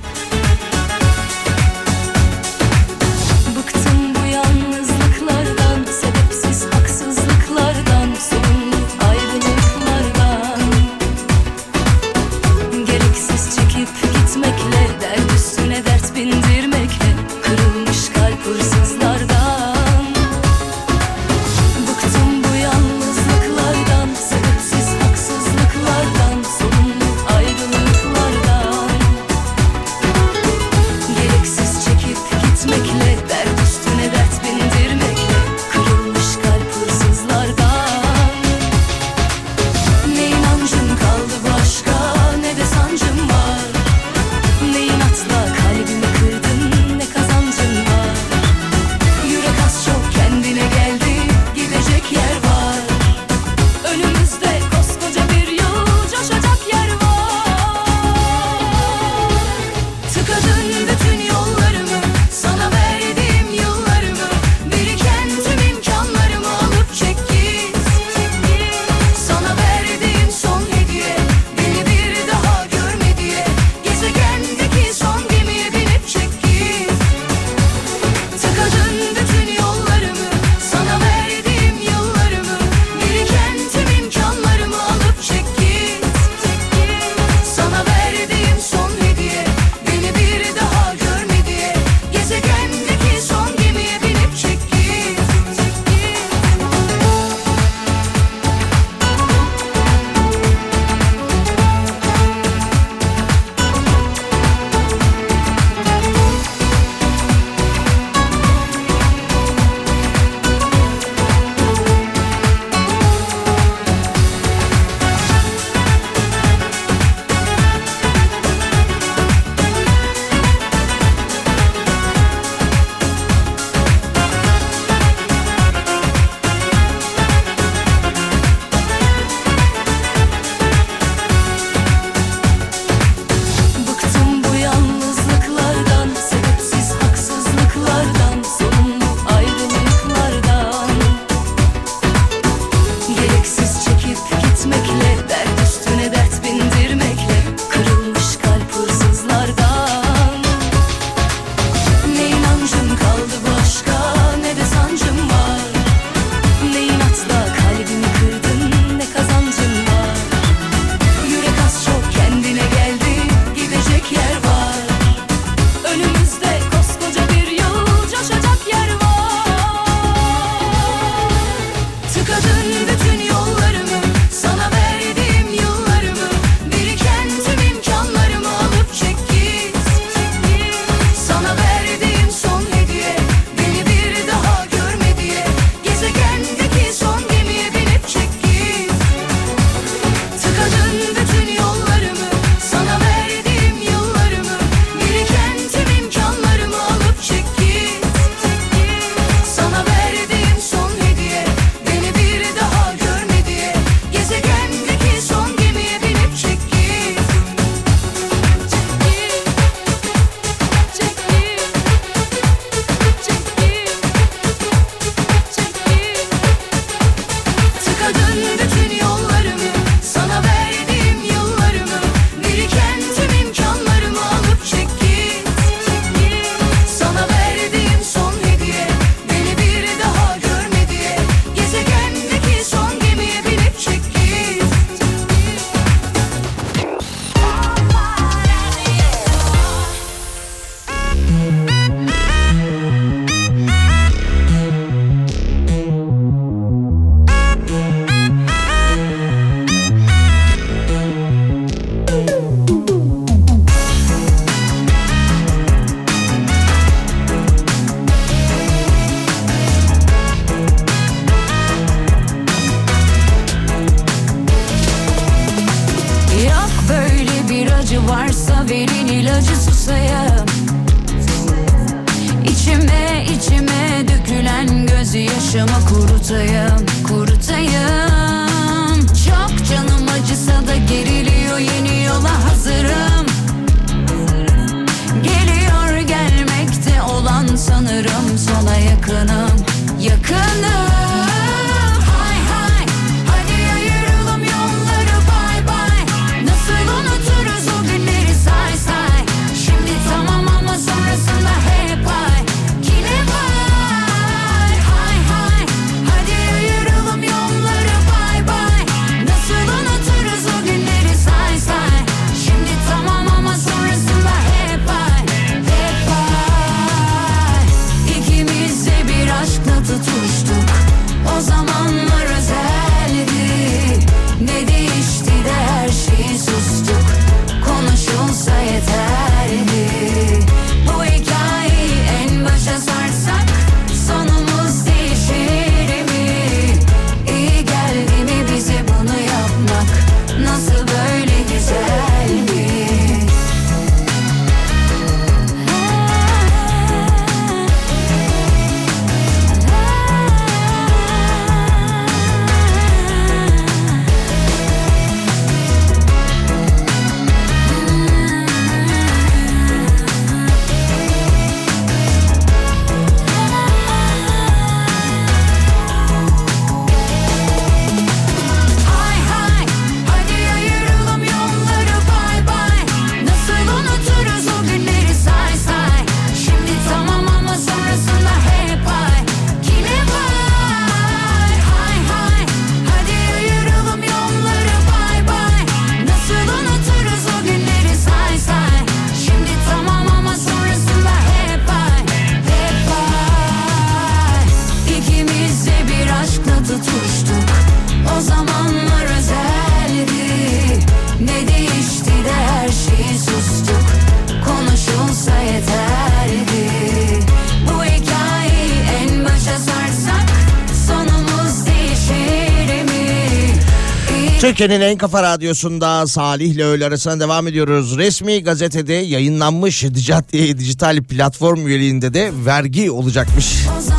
A: Türkiye'nin en kafa radyosunda Salih ile öğle arasına devam ediyoruz. Resmi gazetede yayınlanmış dijital, dijital platform üyeliğinde de vergi olacakmış.
O: O zamanlar özeldi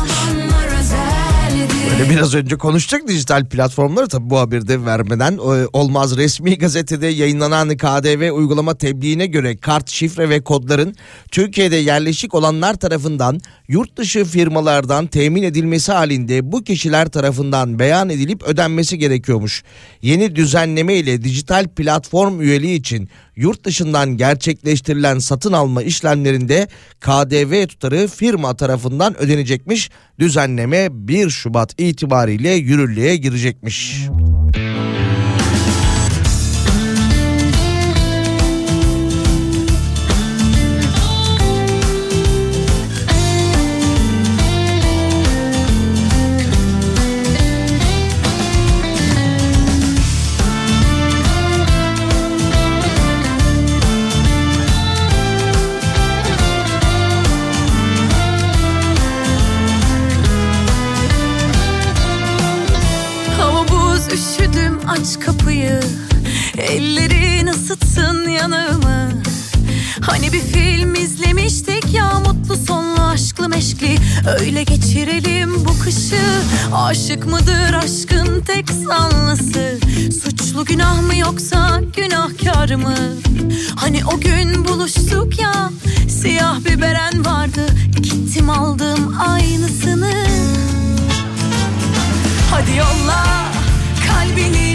A: Biraz önce konuşacak dijital platformları tabi bu haberde vermeden e, olmaz. Resmi gazetede yayınlanan KDV uygulama tebliğine göre kart, şifre ve kodların Türkiye'de yerleşik olanlar tarafından yurt dışı firmalardan temin edilmesi halinde bu kişiler tarafından beyan edilip ödenmesi gerekiyormuş. Yeni düzenleme ile dijital platform üyeliği için yurt dışından gerçekleştirilen satın alma işlemlerinde KDV tutarı firma tarafından ödenecekmiş. Düzenleme 1 Şubat itibariyle yürürlüğe girecekmiş.
G: Hava aç kapıyı Ellerin ısıtsın yanağımı. Hani bir film izlemiştik ya mutlu sonlu aşklı meşkli. Öyle geçirelim bu kışı. Aşık mıdır aşkın tek sanlısı Suçlu günah mı yoksa günahkar mı? Hani o gün buluştuk ya Siyah bir beren vardı. Gittim aldım aynısını. Hadi yolla kalbini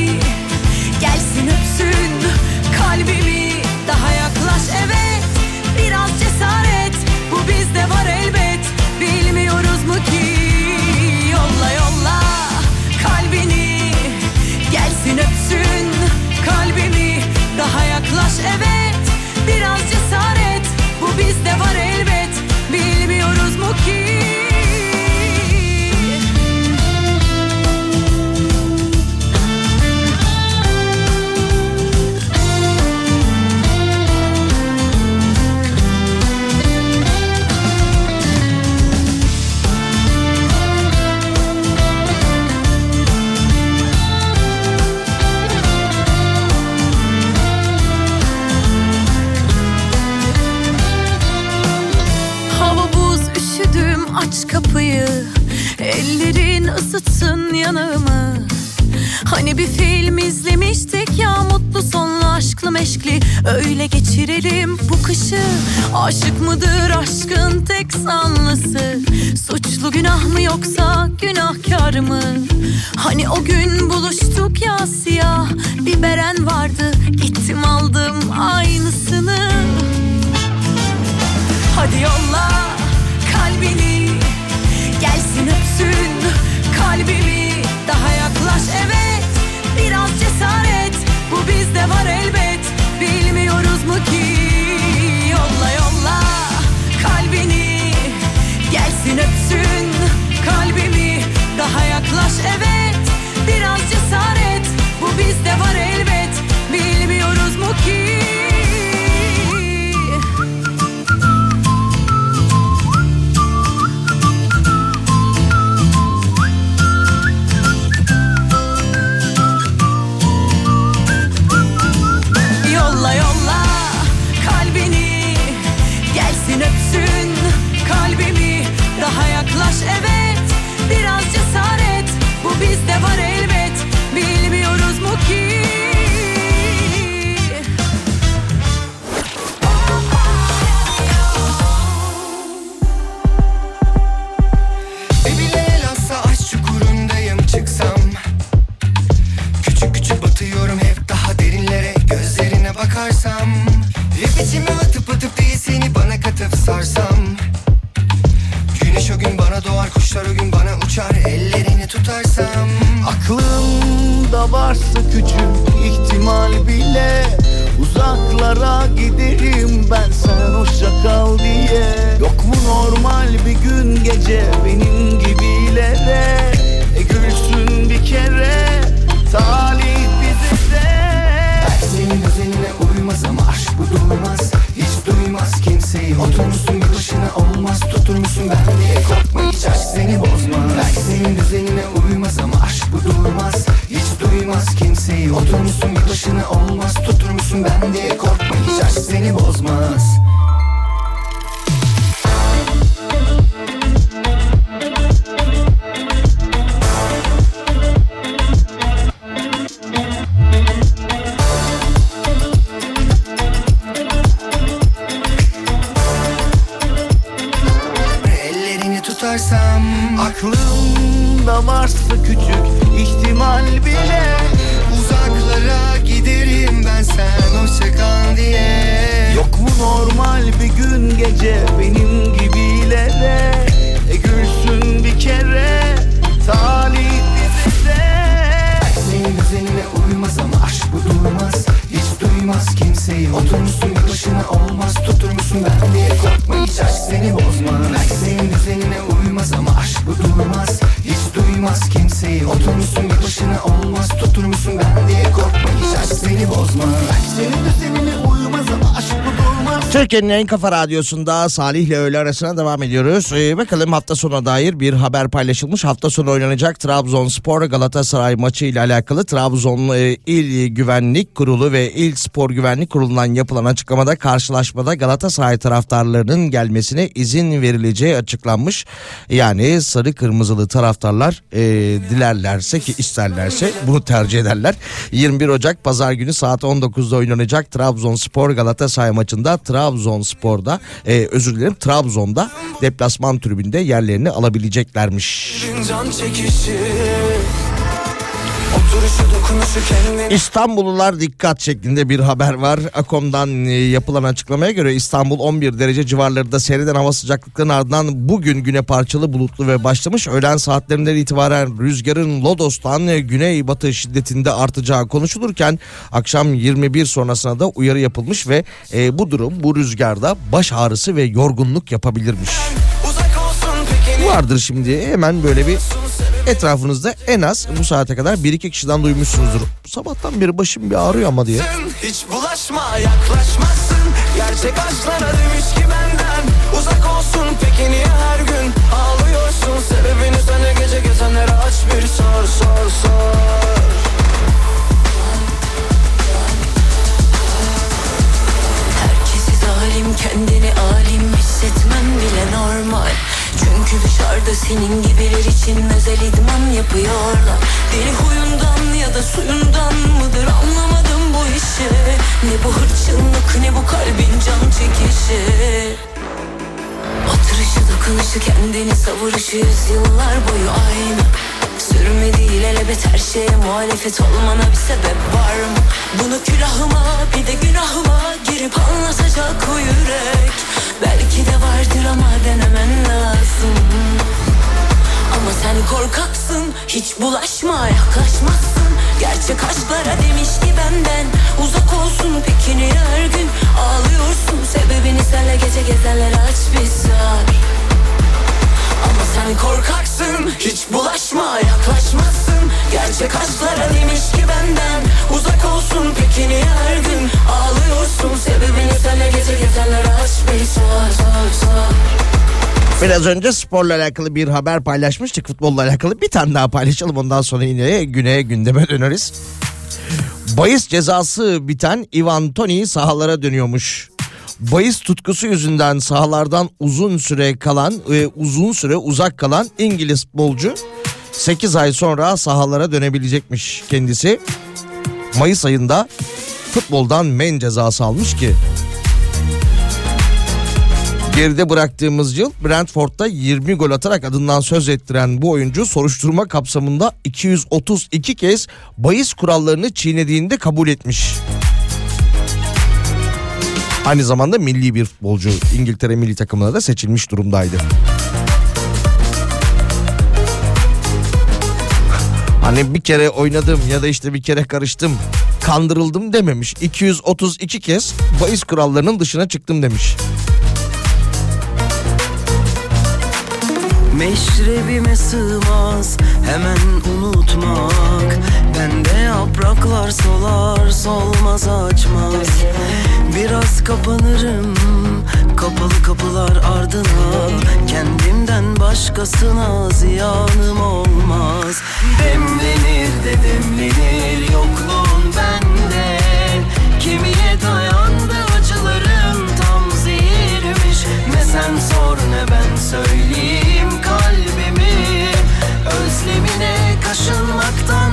G: Aşık mıdır aşkın tek sanlısı Suçlu günah mı yoksa günahkar mı? Hani o gün buluştuk ya siyah bir beren vardı Gittim aldım aynısını. Hadi yolla kalbini Gelsin öpsün kalbimi. Daha yaklaş evet Biraz cesaret Bu bizde var elbet. Bilmiyoruz mu ki Daha yaklaş evet. Biraz cesaret
P: ben diye korkma seni bozmaz
A: Türkiye'nin en kafa radyosunda Salih ile öğle arasına devam ediyoruz. Ee, bakalım hafta sonuna dair bir haber paylaşılmış. Hafta sonu oynanacak Trabzonspor Galatasaray maçı ile alakalı Trabzon e, İl Güvenlik Kurulu ve İl Spor Güvenlik Kurulu'ndan yapılan açıklamada karşılaşmada Galatasaray taraftarlarının gelmesine izin verileceği açıklanmış. Yani sarı kırmızılı taraftarlar e, dilerlerse ki isterlerse bunu tercih ederler. 21 Ocak pazar günü saat 19'da oynanacak Trabzonspor Galatasaray maçında Trabzonspor'da e, özür dilerim Trabzon'da deplasman tribünde yerlerini alabileceklermiş.
P: Can çekişi Oturuşu dokunuşu kendine
A: İstanbullular dikkat şeklinde bir haber var. Akom'dan e, yapılan açıklamaya göre İstanbul 11 derece civarlarında seyreden hava sıcaklıklarının ardından bugün güne parçalı bulutlu ve başlamış. Öğlen saatlerinden itibaren rüzgarın Lodos'tan e, güneybatı şiddetinde artacağı konuşulurken akşam 21 sonrasına da uyarı yapılmış ve e, bu durum bu rüzgarda baş ağrısı ve yorgunluk yapabilirmiş. Vardır şimdi hemen böyle bir etrafınızda en az bu saate kadar bir iki kişiden duymuşsunuzdur. Sabahtan beri başım bir ağrıyor ama diye.
P: Hiç bulaşma yaklaşmazsın. Gerçek aşklara demiş ki benden Uzak olsun. Peki niye her gün Ağlıyorsun? Sebebini söyle gece gezenlere aç bir sor sor sor.
F: Kendini alim hissetmem bile normal Çünkü dışarıda senin gibiler için özel idman yapıyorlar. Deli huyundan ya da suyundan mıdır anlamadım bu işi. Ne bu hırçınlık ne bu kalbin can çekişi. Oturuşu dokunuşu kendini savuruşu yüzyıllar boyu aynı. Sürme değil elebet her şeye muhalefet olmana bir sebep var mı? Bunu külahıma bir de günahıma girip anlatacak o yürek Belki de vardır ama denemen lazım. Ama sen korkaksın hiç bulaşma yaklaşmazsın. Gerçek aşklara demiş ki benden uzak olsun peki niye her gün? Ağlıyorsun sebebini senle gece gezenlere aç bir sar ama sen korkaksın Hiç bulaşma yaklaşmazsın Gerçek aşklara demiş ki benden Uzak olsun peki niye her gün Ağlıyorsun sebebini senle gece gezenlere aç bir
A: Biraz önce sporla alakalı bir haber paylaşmıştık. Futbolla alakalı bir tane daha paylaşalım. Ondan sonra yine güneye gündeme döneriz. Bayis cezası biten Ivan Toni sahalara dönüyormuş. Bayis tutkusu yüzünden sahalardan uzun süre kalan ve uzun süre uzak kalan İngiliz futbolcu 8 ay sonra sahalara dönebilecekmiş kendisi. Mayıs ayında futboldan men cezası almış ki Geride bıraktığımız yıl Brentford'da 20 gol atarak adından söz ettiren bu oyuncu soruşturma kapsamında 232 kez bahis kurallarını çiğnediğinde kabul etmiş. Aynı zamanda milli bir futbolcu. İngiltere milli takımına da seçilmiş durumdaydı. Hani bir kere oynadım ya da işte bir kere karıştım kandırıldım dememiş. 232 kez bahis kurallarının dışına çıktım demiş.
B: Meşrebime sığmaz hemen unutmak Bende yapraklar solar solmaz açmaz Biraz kapanırım. Kapalı kapılar ardına. Kendimden başkasına ziyanım olmaz. Demlenir de demlenir yokluğun bende. Kemiğe dayandı acılarım tam zehirmiş. Ne sen sor ne ben söyleyeyim kalbimi. Özlemine kaşınmaktan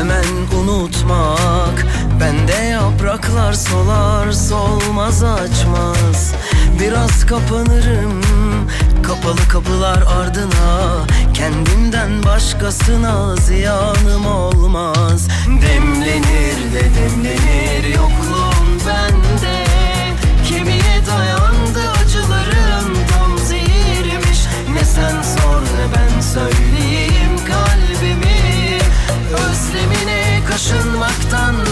B: hemen unutmak. Bende yapraklar solar solmaz açmaz. Biraz kapanırım. Kapalı kapılar ardına. Kendimden başkasına ziyanım olmaz. Demlenir de demlenir yokluğun bende. Kemiğe dayandı acılarım tam zehirmiş. Ne sen sor ne ben söyleyeyim kaşınmaktan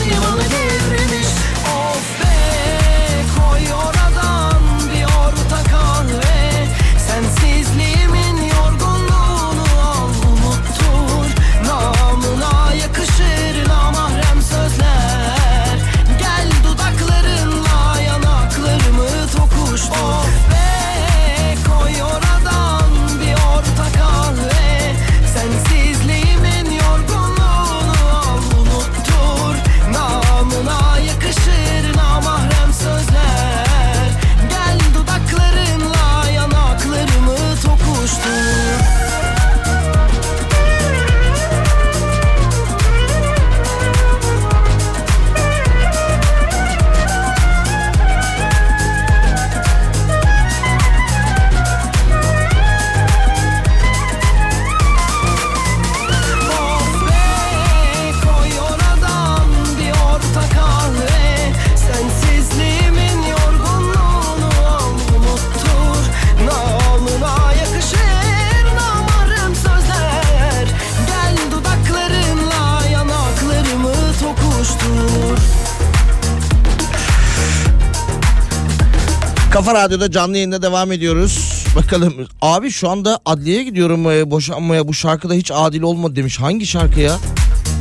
A: Kafa Radyo'da canlı yayında devam ediyoruz. Bakalım abi şu anda adliyeye gidiyorum e, boşanmaya bu şarkıda hiç adil olmadı demiş. Hangi şarkı ya?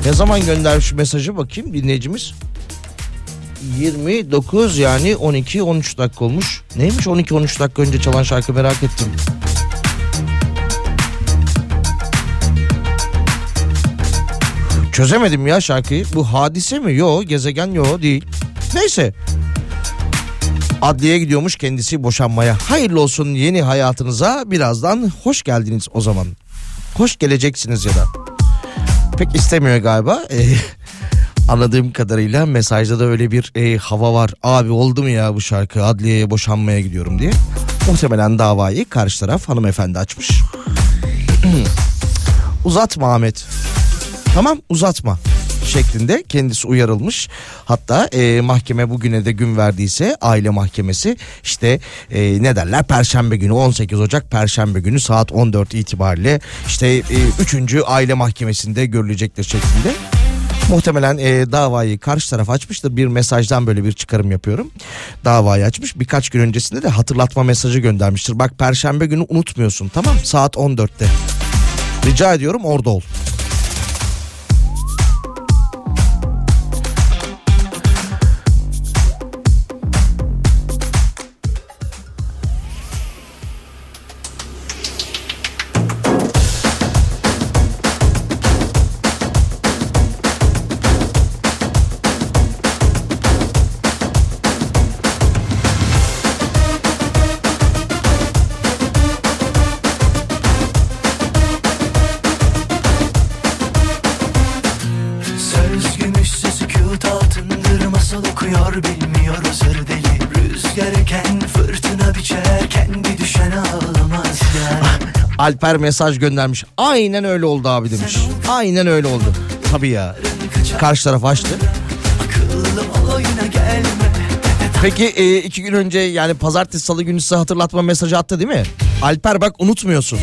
A: Ne zaman göndermiş mesajı bakayım dinleyicimiz? 29 yani 12-13 dakika olmuş. Neymiş 12-13 dakika önce çalan şarkı merak ettim. Çözemedim ya şarkıyı. Bu hadise mi? Yo gezegen yo değil. Neyse. Adliye gidiyormuş kendisi boşanmaya. Hayırlı olsun yeni hayatınıza birazdan hoş geldiniz o zaman. Hoş geleceksiniz ya da. Pek istemiyor galiba. Ee, anladığım kadarıyla mesajda da öyle bir e, hava var. Abi oldu mu ya bu şarkı adliyeye boşanmaya gidiyorum diye. Muhtemelen davayı karşı taraf hanımefendi açmış. Uzatma Ahmet. Tamam uzatma şeklinde kendisi uyarılmış. Hatta e, mahkeme bugüne de gün verdiyse aile mahkemesi işte e, ne derler perşembe günü 18 Ocak perşembe günü saat 14 itibariyle işte e, 3. aile mahkemesinde görülecektir şeklinde Muhtemelen e, davayı karşı taraf açmıştır. Bir mesajdan böyle bir çıkarım yapıyorum. Davayı açmış. Birkaç gün öncesinde de hatırlatma mesajı göndermiştir. Bak perşembe günü unutmuyorsun tamam saat 14'te. Rica ediyorum orada ol. Alper mesaj göndermiş. Aynen öyle oldu abi demiş. Aynen öyle oldu. Tabii ya. Karşı taraf açtı. Peki e, iki gün önce yani pazartesi salı günü size hatırlatma mesajı attı değil mi? Alper bak unutmuyorsun.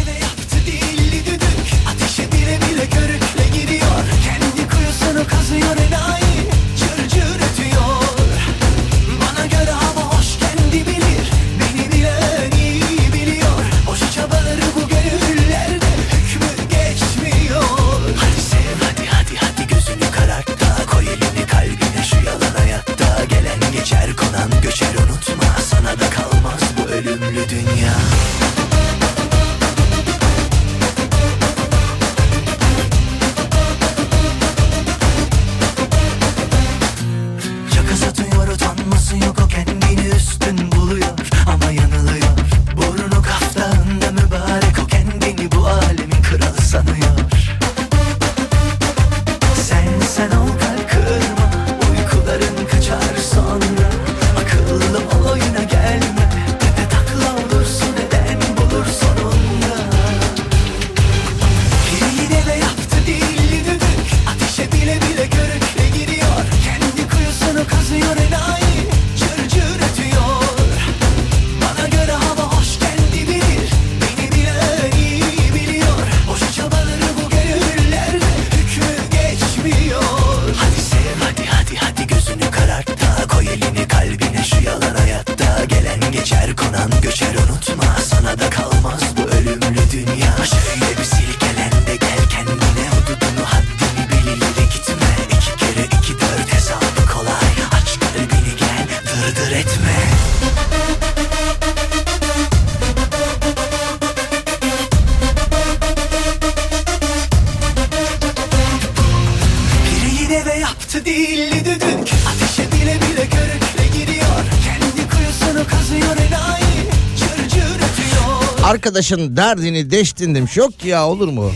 A: Arkadaşın derdini deştin demiş. Yok ki ya olur mu?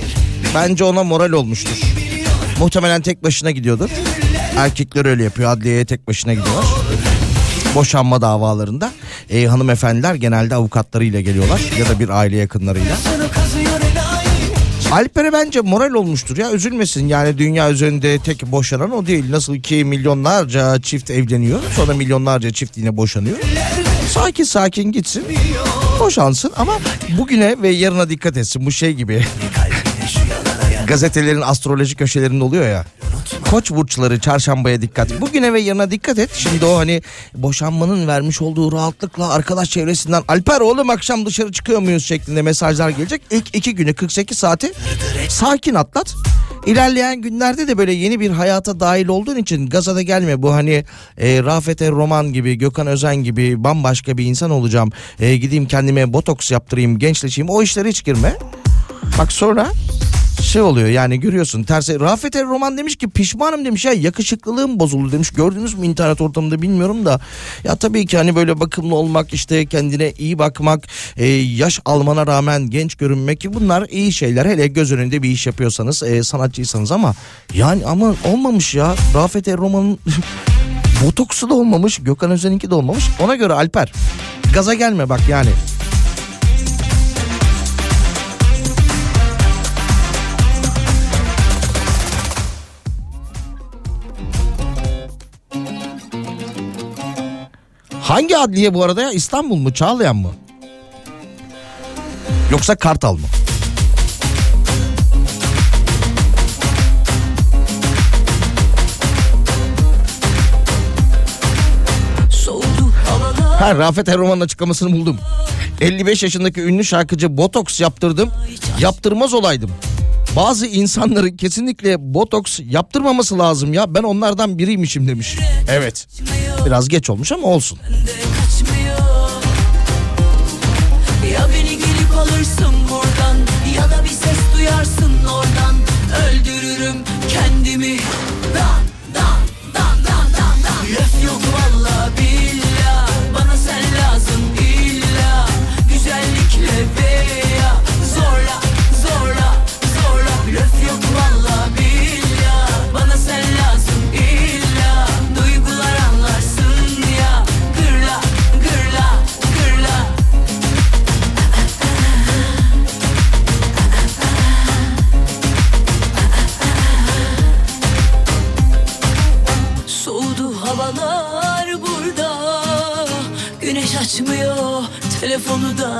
A: Bence ona moral olmuştur. Muhtemelen tek başına gidiyordur. Erkekler öyle yapıyor. Adliyeye tek başına gidiyorlar. Boşanma davalarında e, hanımefendiler genelde avukatlarıyla geliyorlar ya da bir aile yakınlarıyla. Alper'e bence moral olmuştur ya üzülmesin yani dünya üzerinde tek boşanan o değil. Nasıl ki milyonlarca çift evleniyor sonra milyonlarca çift yine boşanıyor. Sakin sakin gitsin boşansın ama bugüne ve yarına dikkat etsin bu şey gibi. Gazetelerin astroloji köşelerinde oluyor ya. Koç burçları çarşambaya dikkat. Bugüne ve yarına dikkat et. Şimdi o hani boşanmanın vermiş olduğu rahatlıkla arkadaş çevresinden Alper oğlum akşam dışarı çıkıyor muyuz şeklinde mesajlar gelecek. İlk iki günü 48 saati sakin atlat. İlerleyen günlerde de böyle yeni bir hayata dahil olduğun için gaza gelme. Bu hani e, Rafet Roman gibi, Gökhan Özen gibi bambaşka bir insan olacağım. E, gideyim kendime botoks yaptırayım, gençleşeyim. O işlere hiç girme. Bak sonra şey oluyor yani görüyorsun. Tersi Rafet Er Roman demiş ki pişmanım demiş. Ya yakışıklılığım bozuldu demiş. Gördünüz mü internet ortamında bilmiyorum da. Ya tabii ki hani böyle bakımlı olmak işte kendine iyi bakmak e, yaş almana rağmen genç görünmek bunlar iyi şeyler. Hele göz önünde bir iş yapıyorsanız e, sanatçıysanız ama yani ama olmamış ya. Rafet Er Roman'ın botoksu da olmamış Gökhan Özen'inki de olmamış. Ona göre Alper gaza gelme bak yani Hangi adliye bu arada ya? İstanbul mu? Çağlayan mı? Yoksa Kartal mı? Ha Rafet Erroman'ın açıklamasını buldum. 55 yaşındaki ünlü şarkıcı botoks yaptırdım. Yaptırmaz olaydım. Bazı insanların kesinlikle botoks yaptırmaması lazım ya. Ben onlardan biriymişim demiş. Evet. Biraz geç olmuş ama olsun.
F: Ya beni gelip alırsın buradan ya da bir ses duyarsın oradan. Öldü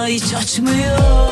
F: hiç açmıyor.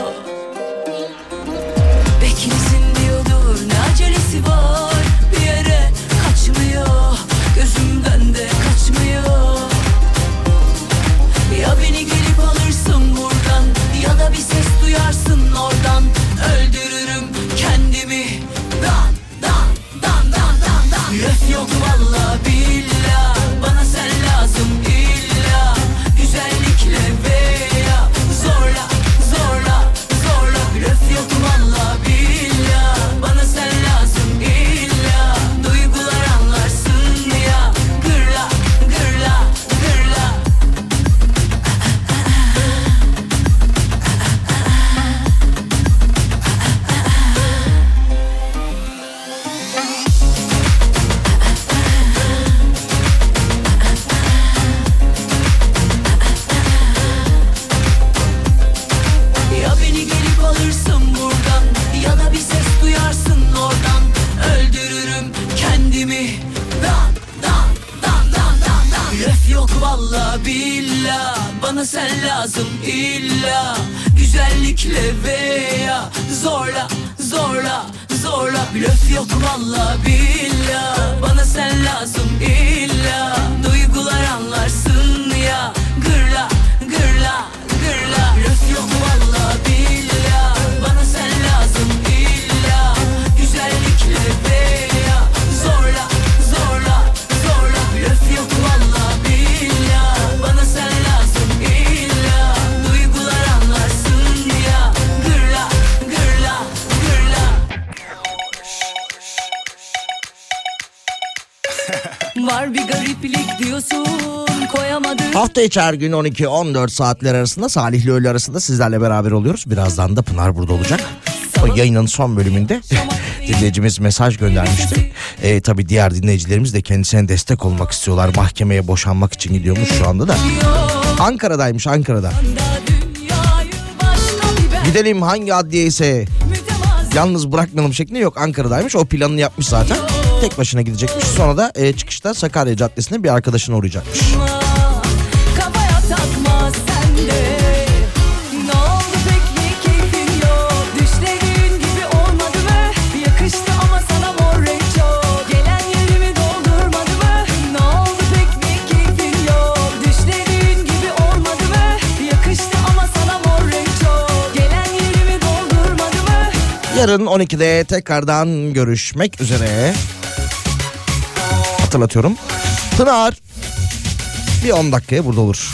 A: hiç her gün 12-14 saatler arasında Salihli öğle arasında sizlerle beraber oluyoruz. Birazdan da Pınar burada olacak. O yayının son bölümünde dinleyicimiz mesaj göndermişti. E, tabii diğer dinleyicilerimiz de kendisine destek olmak istiyorlar. Mahkemeye boşanmak için gidiyormuş şu anda da. Ankara'daymış Ankara'da. Gidelim hangi adliyeyse yalnız bırakmayalım şeklinde yok Ankara'daymış o planını yapmış zaten. Tek başına gidecekmiş sonra da e, çıkışta Sakarya Caddesi'ne bir arkadaşına uğrayacakmış. Yarın 12'de tekrardan görüşmek üzere. Hatırlatıyorum. Pınar bir 10 dakikaya burada olur.